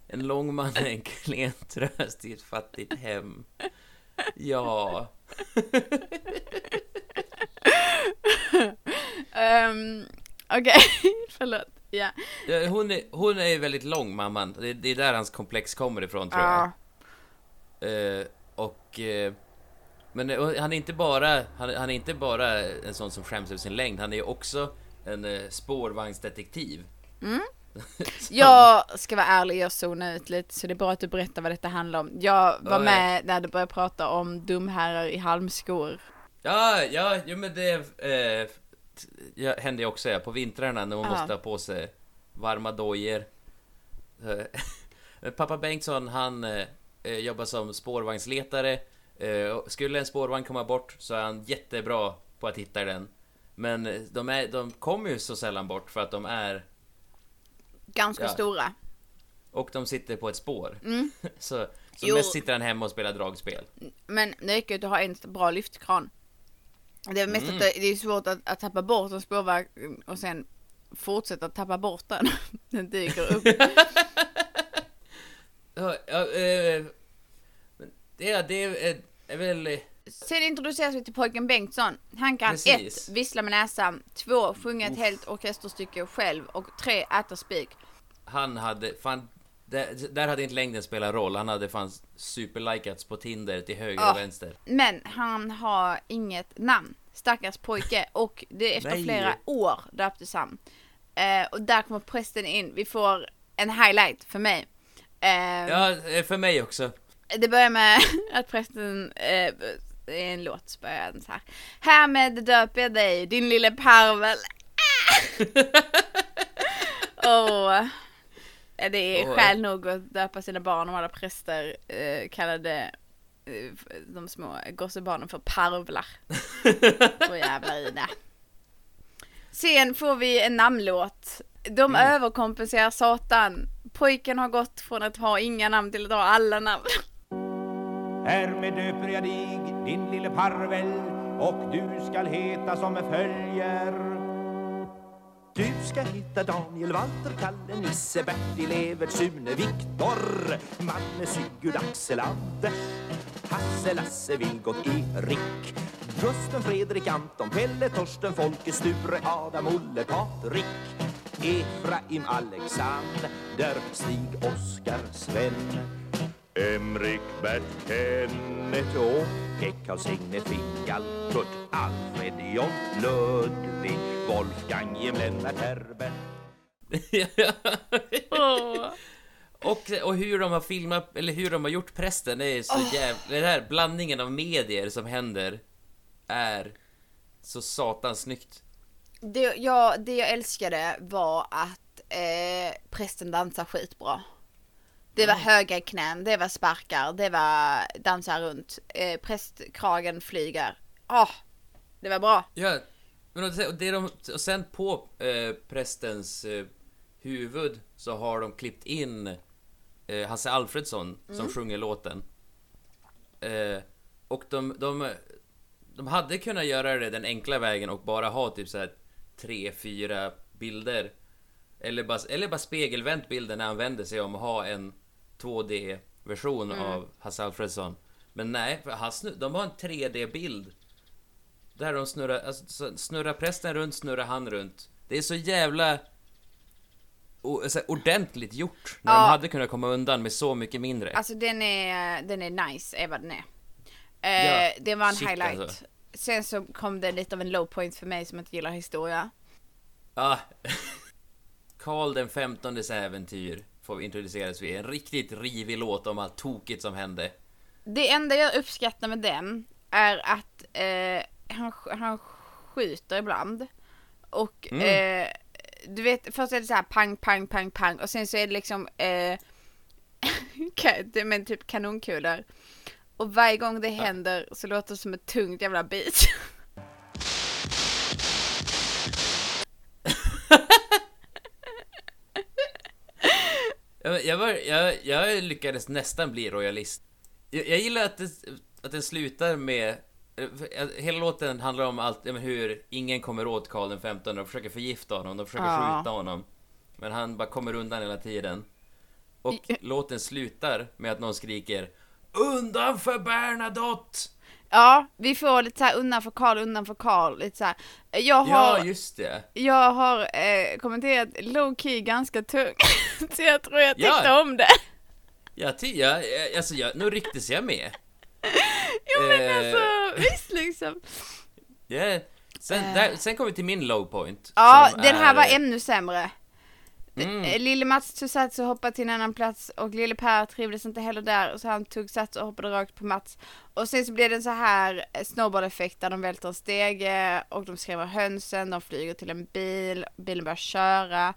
En lång man är en klen tröst i ett fattigt hem. Ja. um, Okej, förlåt. Ja. Ja, Hon är, hon är ju väldigt lång, mamman. Det, det är där hans komplex kommer ifrån, tror Ja. jag. Eh, och... Eh, men eh, han är inte bara, han, han är inte bara en sån som skäms över sin längd, han är ju också en spårvagnsdetektiv. Mm. Jag ska vara ärlig, jag zonade ut lite så det är bra att du berättar vad detta handlar om. Jag var Ja, med när du började prata om dumherrar i halmskor. Ja, ja, jo men det eh, händer ju också ja, på vintrarna när man Ja. måste ha på sig varma dojor. Eh, Pappa Bengtsson, han eh, eh, jobbar som spårvagnsletare. Eh, skulle en spårvagn komma bort så är han jättebra på att hitta den. Men eh, de, är, de kommer ju så sällan bort för att de är... Ganska Ja. stora. Och de sitter på ett spår. Mm. så så Jo. mest sitter han hemma och spelar dragspel. Men det räcker ju att har en bra lyftkran. Det är mest Mm. att det, det är svårt att, att tappa bort en spårvagn och sen fortsätta tappa bort den. Den dyker upp. Ja, ja, eh, det, det är, är väl... eh, Sen introduceras vi till pojken Bengtsson. Han kan Precis. ett, Vissla med näsan, två, Sjunga ett helt orkesterstycke själv och tre, Äta spik. Han hade, fan, där, där hade inte längden spelat roll. Han hade fan superlikats på Tinder till höger Ja. och vänster. Men han har inget namn. Stackars pojke. Och det är efter Nej. flera år döptes han. Eh, och där kommer prästen in. Vi får en highlight för mig. Eh, Ja, för mig också. Det börjar med att prästen, eh, det är en låt så börjar den så här. Härmed döper jag dig, din lille parvel. Åh. Eh, Det är skäl nog att döpa sina barn om alla präster eh, kallade eh, de små gossebarnen för parvlar. Så jävla i det. Sen får vi en namnlåt. De överkompenserar satan. Pojken har gått från att ha inga namn till att ha alla namn. Härmed döper jag dig, din lille parvel och du skall heta som följer du ska hitta Daniel, Walter, Kalle, Nisse, Bertil, Evert, Sune, Viktor Manne, Sigurd, Axel, Anders Hasse, Lasse, Vilgot, Erik Gusten, Fredrik, Anton, Pelle, Torsten, Folke, Sture, Adam, Olle, Patrik Efraim, Alexander, Stig, Oskar, Sven. Emrik, Bert, Kenneth, Åke, Karl, Signe, Fingal, Kurt, Alfred, John, Ludvig, Wolfgang, Jim, Lennart, Herbert Och, och hur de har filmat, eller hur de har gjort prästen, det är så Åh. jävla... Den här blandningen av medier som händer är så satans snyggt. Det, ja, det jag älskade var att eh, prästen dansar skitbra. Det var höga knän, det var sparkar, det var dansa runt. Eh, prästkragen flyger. Åh, det var bra. Ja, men och det de, och sen på eh, prästens eh, huvud så har de klippt in eh, Hasse Alfredsson som Mm. sjunger låten. Eh, och de, de, de hade kunnat göra det den enkla vägen och bara ha typ så här tre, fyra bilder. Eller bara, eller bara spegelvänt bilden när han vänder sig om och ha en 2D-version Mm. av Hasse Alfredsson. Men nej, för han de har en 3D-bild. Där de snurrar, alltså, så snurrar prästen runt, snurrar han runt. Det är så jävla o, så här, ordentligt gjort. När Ja. de hade kunnat komma undan med så mycket mindre. Alltså den är, den är nice, är vad den är. Eh, Ja, det var en shit, highlight. alltså. Sen så kom det lite av en low point för mig som inte gillar historia. Ah. Karl den femtondes äventyr får vi introduceras vid. En riktigt rivig låt om allt tokigt som hände. Det enda jag uppskattar med den är att eh, han, han skjuter ibland. Och Mm. eh, du vet, först är det så här pang, pang, pang, pang och sen så är det liksom eh, men typ kanonkulor. Och varje gång det händer så låter det som ett tungt jävla beat. Jag, jag, var, jag, jag lyckades nästan bli royalist. Jag, jag gillar att, det, att den slutar med... eh, Hela låten handlar om allt, hur ingen kommer åt Karl den 15 och försöker förgifta honom, de försöker Ja. skjuta honom. Men han bara kommer undan hela tiden. Och låten slutar med att någon skriker Undan för Bernadotte! Ja, vi får lite så här undan för Karl, undan för Karl, lite så här. Jag har, Ja, just det. jag har eh, kommenterat low key ganska tungt, så jag tror jag tyckte Ja. om det. Ja, ty, ja, eh, alltså jag, nu rycktes jag med. Jo men Eh. alltså, visst liksom. Ja, sen, där, sen kom vi till min low point. Ja, den här är- var ännu sämre. Mm. Eh, Lille Mats tog sats och hoppade till en annan plats och Lille Per trivdes inte heller där så han tog sats och hoppade rakt på Mats. Och sen så blev det en så här eh, snowboard-effekt där de välter en stege och de skrämmer hönsen, de flyger till en bil, bilen börjar köra.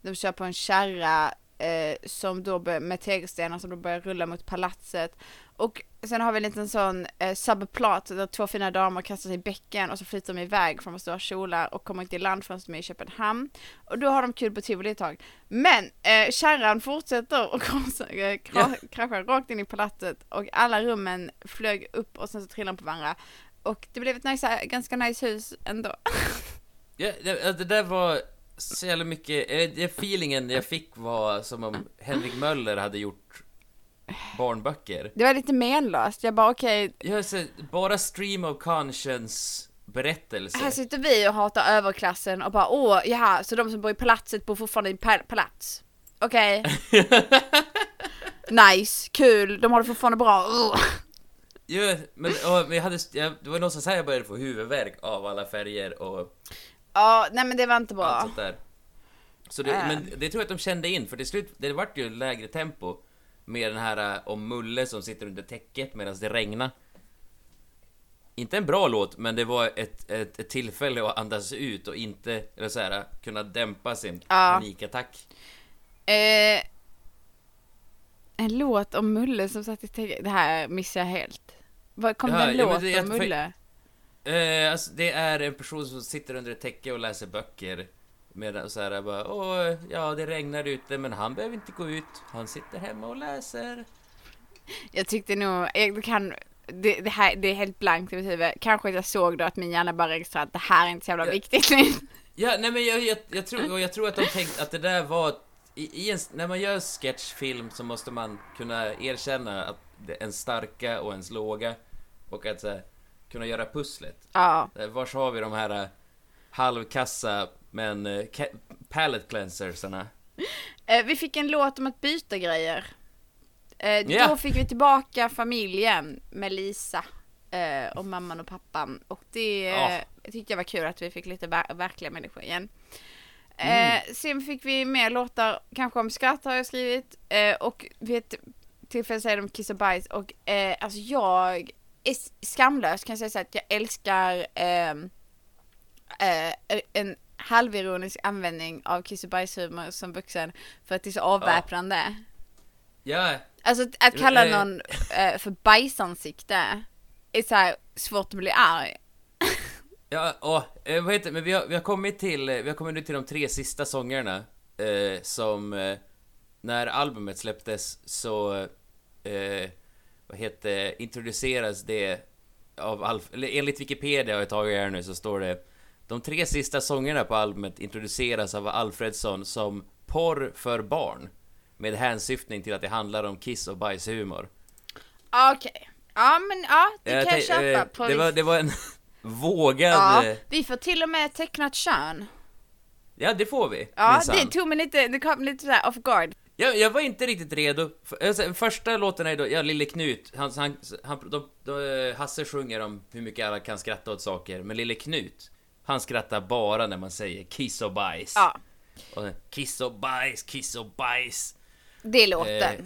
De kör på en kärra eh, som då med tegelstenar som då börjar rulla mot palatset. Och sen har vi en liten sån eh, subplot där två fina damer kastar sig i bäcken och så flyter de iväg från stora kjolar och kommer inte i land förrän de är i Köpenhamn. Och då har de kul på tivoli ett tag. Men eh, kärran fortsätter och krossar, eh, kra- kraschar rakt in i palatset och alla rummen flög upp och sen så trillade de på varandra. Och det blev ett nice, ganska nice hus ändå. Ja, det, det där var så jävla mycket, eh, det feelingen jag fick var som om Henrik Möller hade gjort barnböcker. Det var lite menlöst, jag bara okej, så, bara stream of conscience berättelse. Här sitter vi och hatar överklassen och bara åh, jaha, så de som bor i palatset bor fortfarande i pal- palats? Okej. nice, kul, de har det fortfarande bra. Ja, men, och, jag hade, jag, det var någon som sa jag började få huvudvärk av alla färger och Ja, nej men det var inte bra. allt sånt där. Så det, Äh. men det tror jag att de kände in, för till slut, det vart ju lägre tempo med den här äh, om Mulle som sitter under täcket medan det regnar. Inte en bra låt, men det var ett, ett, ett tillfälle att andas ut och inte, eller så här, kunna dämpa sin Ja. panikattack. Eh, en låt om Mulle som satt i täcket, det här missar jag helt. Vad kom Ja, det en ja, låt det om Mulle? Eh, alltså, det är en person som sitter under ett täcke och läser böcker. Medan så här bara, åh, ja det regnar ute men han behöver inte gå ut. Han sitter hemma och läser. Jag tyckte nog, jag kan, det, det här, det är helt blankt i mitt huvud. Kanske att jag såg då att min hjärna bara registrerade att det här är inte så jävla viktigt. Ja, nej men jag, jag, jag, tror, och jag tror att de tänkte att det där var... I, i en, när man gör sketchfilm så måste man kunna erkänna att det, ens starka och ens låga. Och att så här, kunna göra pusslet. Ja. Eh, Vars har vi de här eh, halvkassa men uh, palette cleansersarna? Eh, vi fick en låt om att byta grejer. Eh, Ja. Då fick vi tillbaka familjen med Lisa eh, och mamman och pappan. Och det eh, jag tyckte jag var kul att vi fick lite ver- verkliga människor igen. Mm. Eh, sen fick vi mer låtar, kanske om skratt har jag skrivit. Eh, och vid ett tillfälle säger de kiss och bajs. Och eh, alltså jag är skamlös kan jag säga så att jag älskar ehm, eh, en halvironisk användning av kiss och bajshumor som vuxen för att det är så avväpnande. Ja, Alltså att, att kalla Eh. någon eh, för bajsansikte är så här svårt att bli arg. Ja, och, eh, vad heter det? Men vi har, vi har kommit till, eh, vi har kommit nu till de tre sista sångerna eh, som eh, när albumet släpptes så vad heter introduceras det av Alf, eller enligt Wikipedia har jag tagit här nu så står det De tre sista sångerna på albumet introduceras av Alfredsson som porr för barn med hänsyftning till att det handlar om kiss och bajshumor. Okej. Ja men ja, det Jag kan jag köpa eh, på det, var, det var en vågad... Ja, eh, vi får till och med tecknat kön. Ja, det får vi. Ja, minsann. det tog mig lite, det kom lite såhär off guard. Jag, jag var inte riktigt redo. Alltså, första låten är då, ja, Lille Knut. Han, han, han, de, de, Hasse sjunger om hur mycket alla kan skratta åt saker. Men Lille Knut, han skrattar bara när man säger kiss och bajs. Ja. Och, kiss och bajs, kiss och bajs. Det är låten. Eh,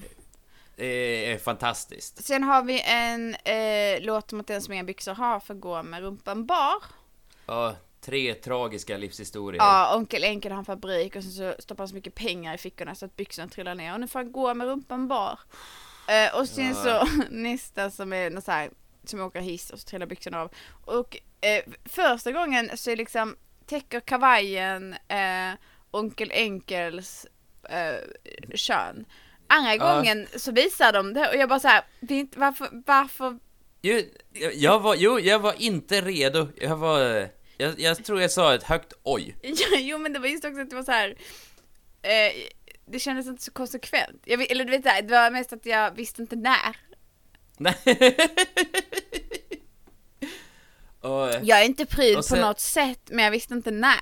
Det är fantastiskt. Sen har vi en eh, låt att den som inga byxor har får gå med rumpan bar. Ja, tre tragiska livshistorier. Ja, onkel Enkel har en fabrik och sen så stoppar han så mycket pengar i fickorna så att byxorna trillar ner och nu får han gå med rumpan bar. Eh, och sen Ja. så nästa som är något så här, som åker hiss och så trillar byxorna av. Och eh, första gången så är liksom täcker kavajen eh, onkel Enkels eh, kön. Andra Ja. gången så visar de det och jag bara så här, det är inte, varför, varför Jo, jag, var, jo, jag var inte redo. Jag var... Jag, jag tror jag sa ett högt oj. Jo men det var just också att det var så här. Eh, det kändes inte så konsekvent. Jag, eller du vet, det var mest att jag visste inte när. Nej. Jag är inte pryd Och sen- på något sätt, men jag visste inte när.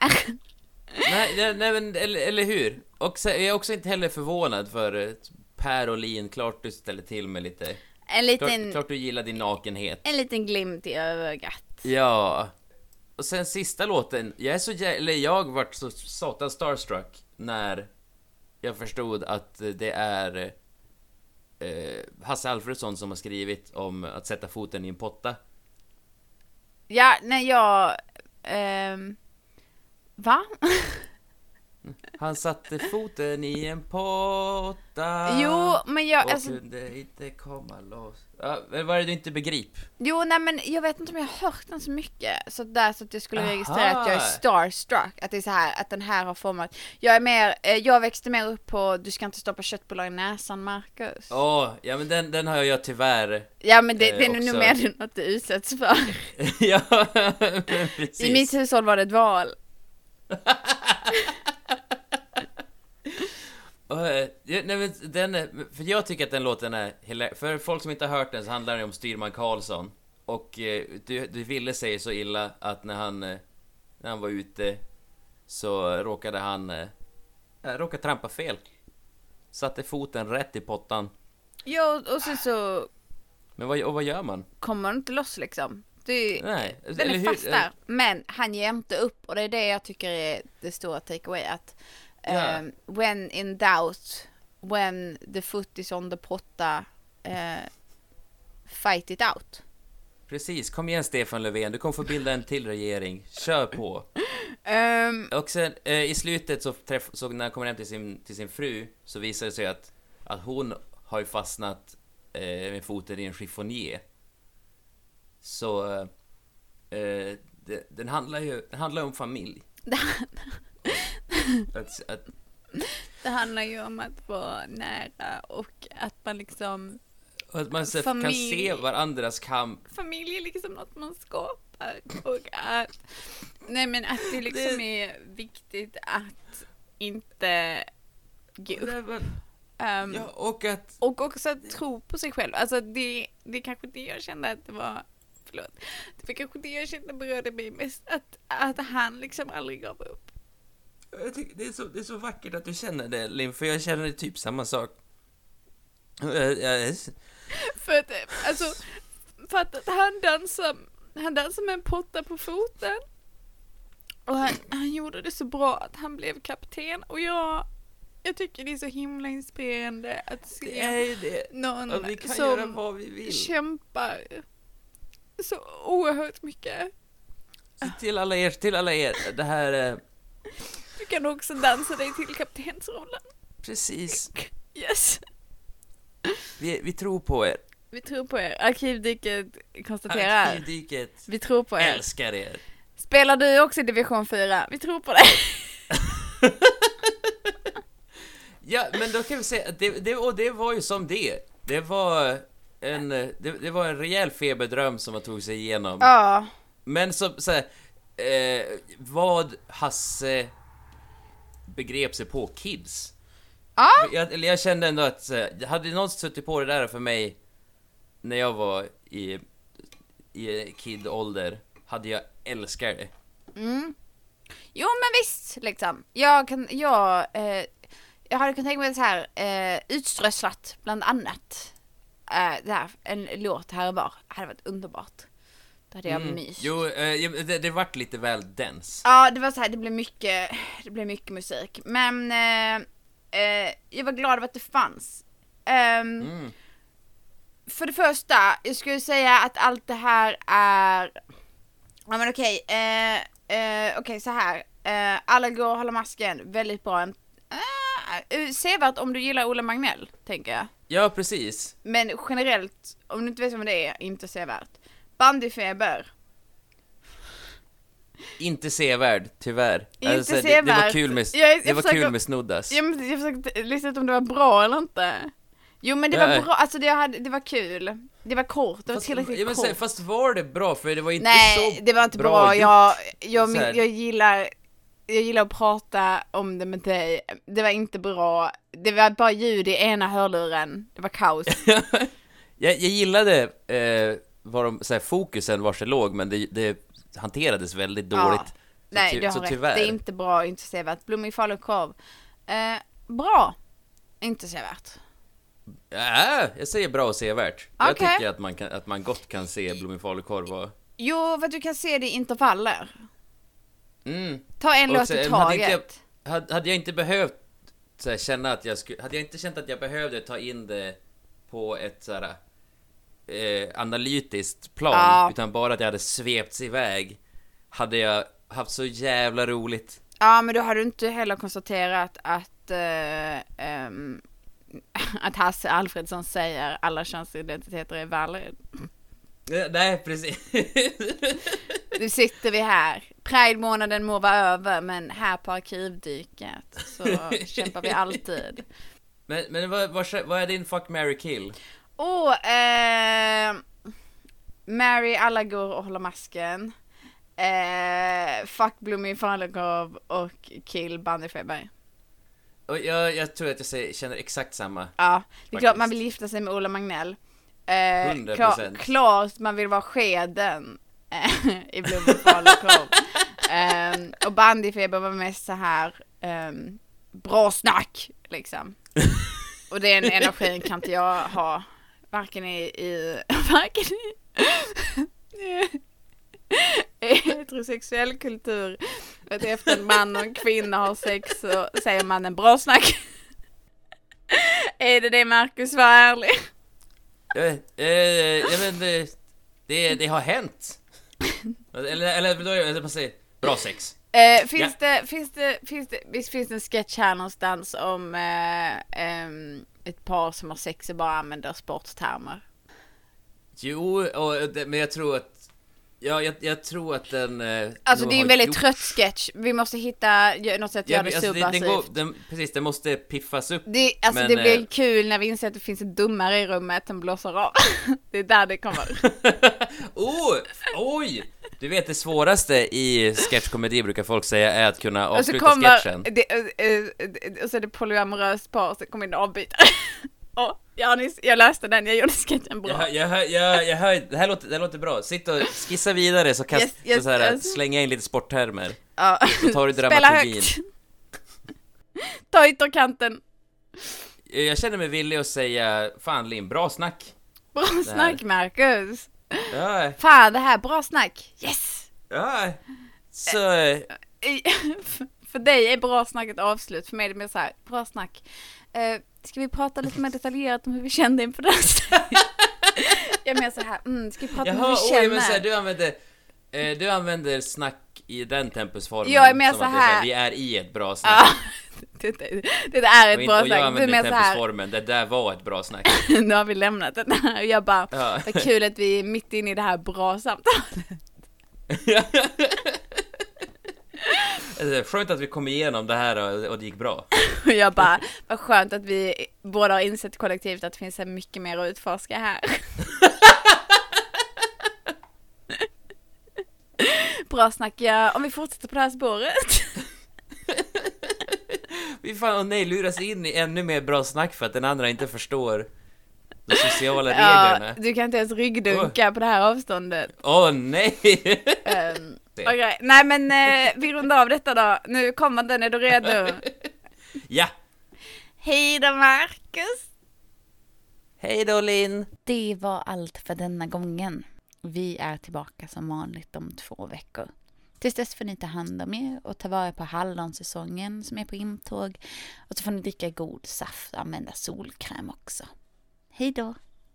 Nej, nej, nej men eller, eller hur? Och så, jag är också inte heller förvånad för eh, Per Olin, klart du ställer till med lite... En liten, Klart, klart du gillar din nakenhet. en liten glimt i ögat. Ja. Och sen sista låten, jag är så jä- eller jag vart så satan starstruck när jag förstod att det är eh, Hasse Alfredsson som har skrivit om att sätta foten i en potta. Ja, när jag... Eh, va? Han satte foten i en potta Jo, men jag- och alltså- kunde inte komma loss. Ja, vad är det du inte begriper? Jo, nej men jag vet inte om jag har hört den så mycket. Så där så att jag skulle Aha. registrera att jag är starstruck. Att det är så här, att den här har format. Jag är mer, eh, jag växte mer upp på Du ska inte stoppa köttbullar i näsan, Marcus. Åh, ja men den, den har jag tyvärr Ja men det, eh, det är nog också. mer något du utsätts för. ja, precis. I mitt hushåll var det ett val. Ja, nej, men den är, för jag tycker att den låten är För folk som inte har hört den så handlar det om styrman Karlsson. Och eh, du, du ville säga så illa att när han, eh, när han var ute så råkade han, eh, råkade trampa fel. Satte foten rätt i pottan. Ja, och sen så Men vad, och vad gör man? kommer den inte loss liksom. Det, Nej, den är fast där. Men han ger inte upp och det är det jag tycker är det stora takeaway att Ja. ehm, when in doubt, when the foot is on the potta, eh, fight it out. Precis, kom igen Stefan Löfven, du kommer få bilda en till regering. Kör på! Ehm, Och sen eh, i slutet så, träff, så när han kommer hem till sin, till sin fru så visar det sig att, att hon har ju fastnat eh, med foten i en chiffonier. Så eh, det, den handlar ju den handlar om familj. Att, att, det handlar ju om att vara nära och att man liksom, och att man så, kan Familj. se varandras kamp. familj är liksom något man skapar och att, nej men att det liksom är viktigt att inte ge upp. Ehm, Ja, och att... Och också att tro på sig själv. Alltså det, det är kanske det jag kände att det var, förlåt, det var kanske det jag kände berörde mig mest, att, att han liksom aldrig gav upp. Tycker det, är så, det är så vackert att du känner det Linn, för jag känner typ samma sak. Eh, Jag, jag, För att, eh, alltså, för att han dansar, han dansar med en potta på foten. Och han, han gjorde det så bra att han blev kapten och jag, jag tycker det är så himla inspirerande att se någon Att vi kan göra som vad vi vill. kämpar så oerhört mycket. till alla er, till alla er, det här... eh, Du kan också dansa dig till kaptensrollen. Precis. Yes. Vi, vi tror på er. Vi tror på er. Arkivdyket konstaterar. Arkivdyket Vi tror på er. älskar er. Spelar du också i division 4? Vi tror på dig. Ja, men då kan vi säga att det, det, och det var ju som det. Det var en, eh, det, det var en rejäl feberdröm som man tog sig igenom. Ja. Men som så här, eh, vad Hasse begrep sig på kids. Ja. Jag, eller jag kände ändå att, hade någon suttit på det där för mig när jag var i, i kid-ålder, hade jag älskat det. Mm. Jo men visst liksom. Jag kan, jag, eh, jag hade kunnat tänka mig så här, eh, utströsslat bland annat. Eh, det här, en låt här och var, hade varit underbart. Då hade jag Mm. myst. Jo, eh, det, det vart lite väl dens. Ja, det var så här, det blev mycket, det blev mycket musik. Men eh, eh, jag var glad över att det fanns. Ehm, Mm. För det första, jag skulle säga att allt det här är, ja men okej, eh, eh, okej så här. Eh, alla går och håller masken, väldigt bra. Eh, sevärt om du gillar Ola Magnell, tänker jag. Ja, precis. Men generellt, om du inte vet vem det är, inte sevärt. Bandyfeber, Inte sevärd, tyvärr. Inte Alltså, det, det var sevärd. kul med, Jag- jag det var försöker- kul med snoddas. Ja men jag försökte lista ut om det var bra eller inte. Jo men det var Nej. bra, alltså det, hade, det var kul. Det var kort, det var Fast, tillräckligt ja, men, kort. så- fast var det bra? För det var inte Nej, så det var inte bra. bra Jag, jag, här. jag, gillar, jag gillar att prata om det med dig. Det var inte bra. Det var bara ljud i ena hörluren. Det var kaos. jag, jag gillade eh, var de, så här, fokusen var så låg, men det, det hanterades väldigt Ja. dåligt. Så Nej, ty- du har rätt. tyvärr. Det är inte bra inte sevärt. Blommig falukorv. Eh, bra. Inte sevärt. Ja, jag säger bra och sevärt. Jag Okej. tycker att man, kan, att man gott kan se blommig falukorv och... Jo, för att du kan se det i intervaller. Mm. Ta en låt i taget. jag, hade, hade jag inte behövt här, känna att jag skulle... Hade jag inte känt att jag behövde ta in det på ett så här, eh, analytiskt plan, Ja. utan bara att jag hade svepts iväg, hade jag haft så jävla roligt. Ja, men då har du inte heller konstaterat att eh, ehm, att Hasse Alfredsson säger alla könsidentiteter är valid. Eh, Nej, precis. Nu sitter vi här. Pride-månaden må vara över, men här på Arkivdyket så kämpar vi alltid. men men vad, vad, vad är din fuck, marry, kill? Åh, eh, Mary, alla går och håller masken. Eh, fuck Blommig falukorv och kill bandyfeber. Och jag, jag tror att jag säger, känner exakt samma. Ja, det är klart man vill gifta sig med Ola Magnell. Eh, 100%. klar, klart man vill vara skeden Eh, i blommor, falukorv. Ehm, och bandyfeber var mest så här um, bra snack liksom. Och den energin kan inte jag ha. Varken i, i varken i, heterosexuell kultur. Att efter en man och en kvinna har sex så säger man en bra snack. Är det det Marcus var ärlig? Eh, eh, ja, men det, det, det har hänt. Eller, eller, eller, eller man säger, bra sex. Eh, finns, Ja. det, finns, det, finns det, visst finns det en sketch här någonstans om eh, ehm, ett par som har sex och bara använder sporttermer? Jo, och, men jag tror att... Ja, jag, jag tror att den... eh, Alltså det är en väldigt gjort- trött sketch. Vi måste hitta något sätt att Ja, göra det alltså, det, den subversivt. går, den, precis, det måste piffas upp. Det, alltså men, det blir eh, kul när vi inser att det finns en dummare i rummet som blåser av. det är där det kommer. Oh, oj! Du vet det svåraste i sketchkomedi brukar folk säga är att kunna och så avsluta kommer, sketchen. det, eh, eh, och så är det polyamoröst par så kommer in avbytare. Åh, Janis, jag läste den, jag gjorde sketchen bra. Jag, hör- jag, jag, jag hör, det här låter, det här låter bra. Sitt och skissa vidare så, kast, Yes, yes, så, här, yes. slänga in lite sporttermer. Ja. Så tar du Spela dramaturgin. högt. Ta ytterkanten. Jag känner mig villig att säga, fan Linn, bra snack. Bra snack Marcus. Ja, Fan det här, bra snack. Yes! ja. Så, eh, I- För dig är bra snack ett avslut, för mig är det mer så här, bra snack. Eh, ska vi prata lite mer detaljerat om hur vi kände inför det här? Jag mer så här, mm, ska vi prata om hur jaha, vi oj, känner? men så här, du använder, eh, du använder snack i den tempusformen. Jag är mer som så här- vi är i ett bra snack. Det, det, det där är och, ett inte, bra och jag snack. Du är använder mer så här, tempusformen, det där var ett bra snack. nu har vi lämnat det här. Och jag bara, Ja. vad kul att vi är mitt inne i det här bra samtalet. Skönt att vi kom igenom det här och, och det gick bra. Och jag bara, vad skönt att vi båda har insett kollektivt att det finns mycket mer att utforska här. Bra snack, ja. Om vi fortsätter på det här spåret. Vi fan, och nej, luras in i ännu mer bra snack för att den andra inte förstår de sociala Ja, reglerna. du kan inte ens ryggdunka på det här avståndet. Åh nej! Um, Okej, nej men eh, vi rundar av detta då. Nu kommer den, är du redo? Ja! Hej då Marcus! Hej då Linn! Det var allt för denna gången. Vi är tillbaka som vanligt om två veckor. Tills dess får ni ta hand om er och ta vara på hallonsäsongen som är på intåg. Och så får ni dricka god saft och använda solkräm också. Hej då!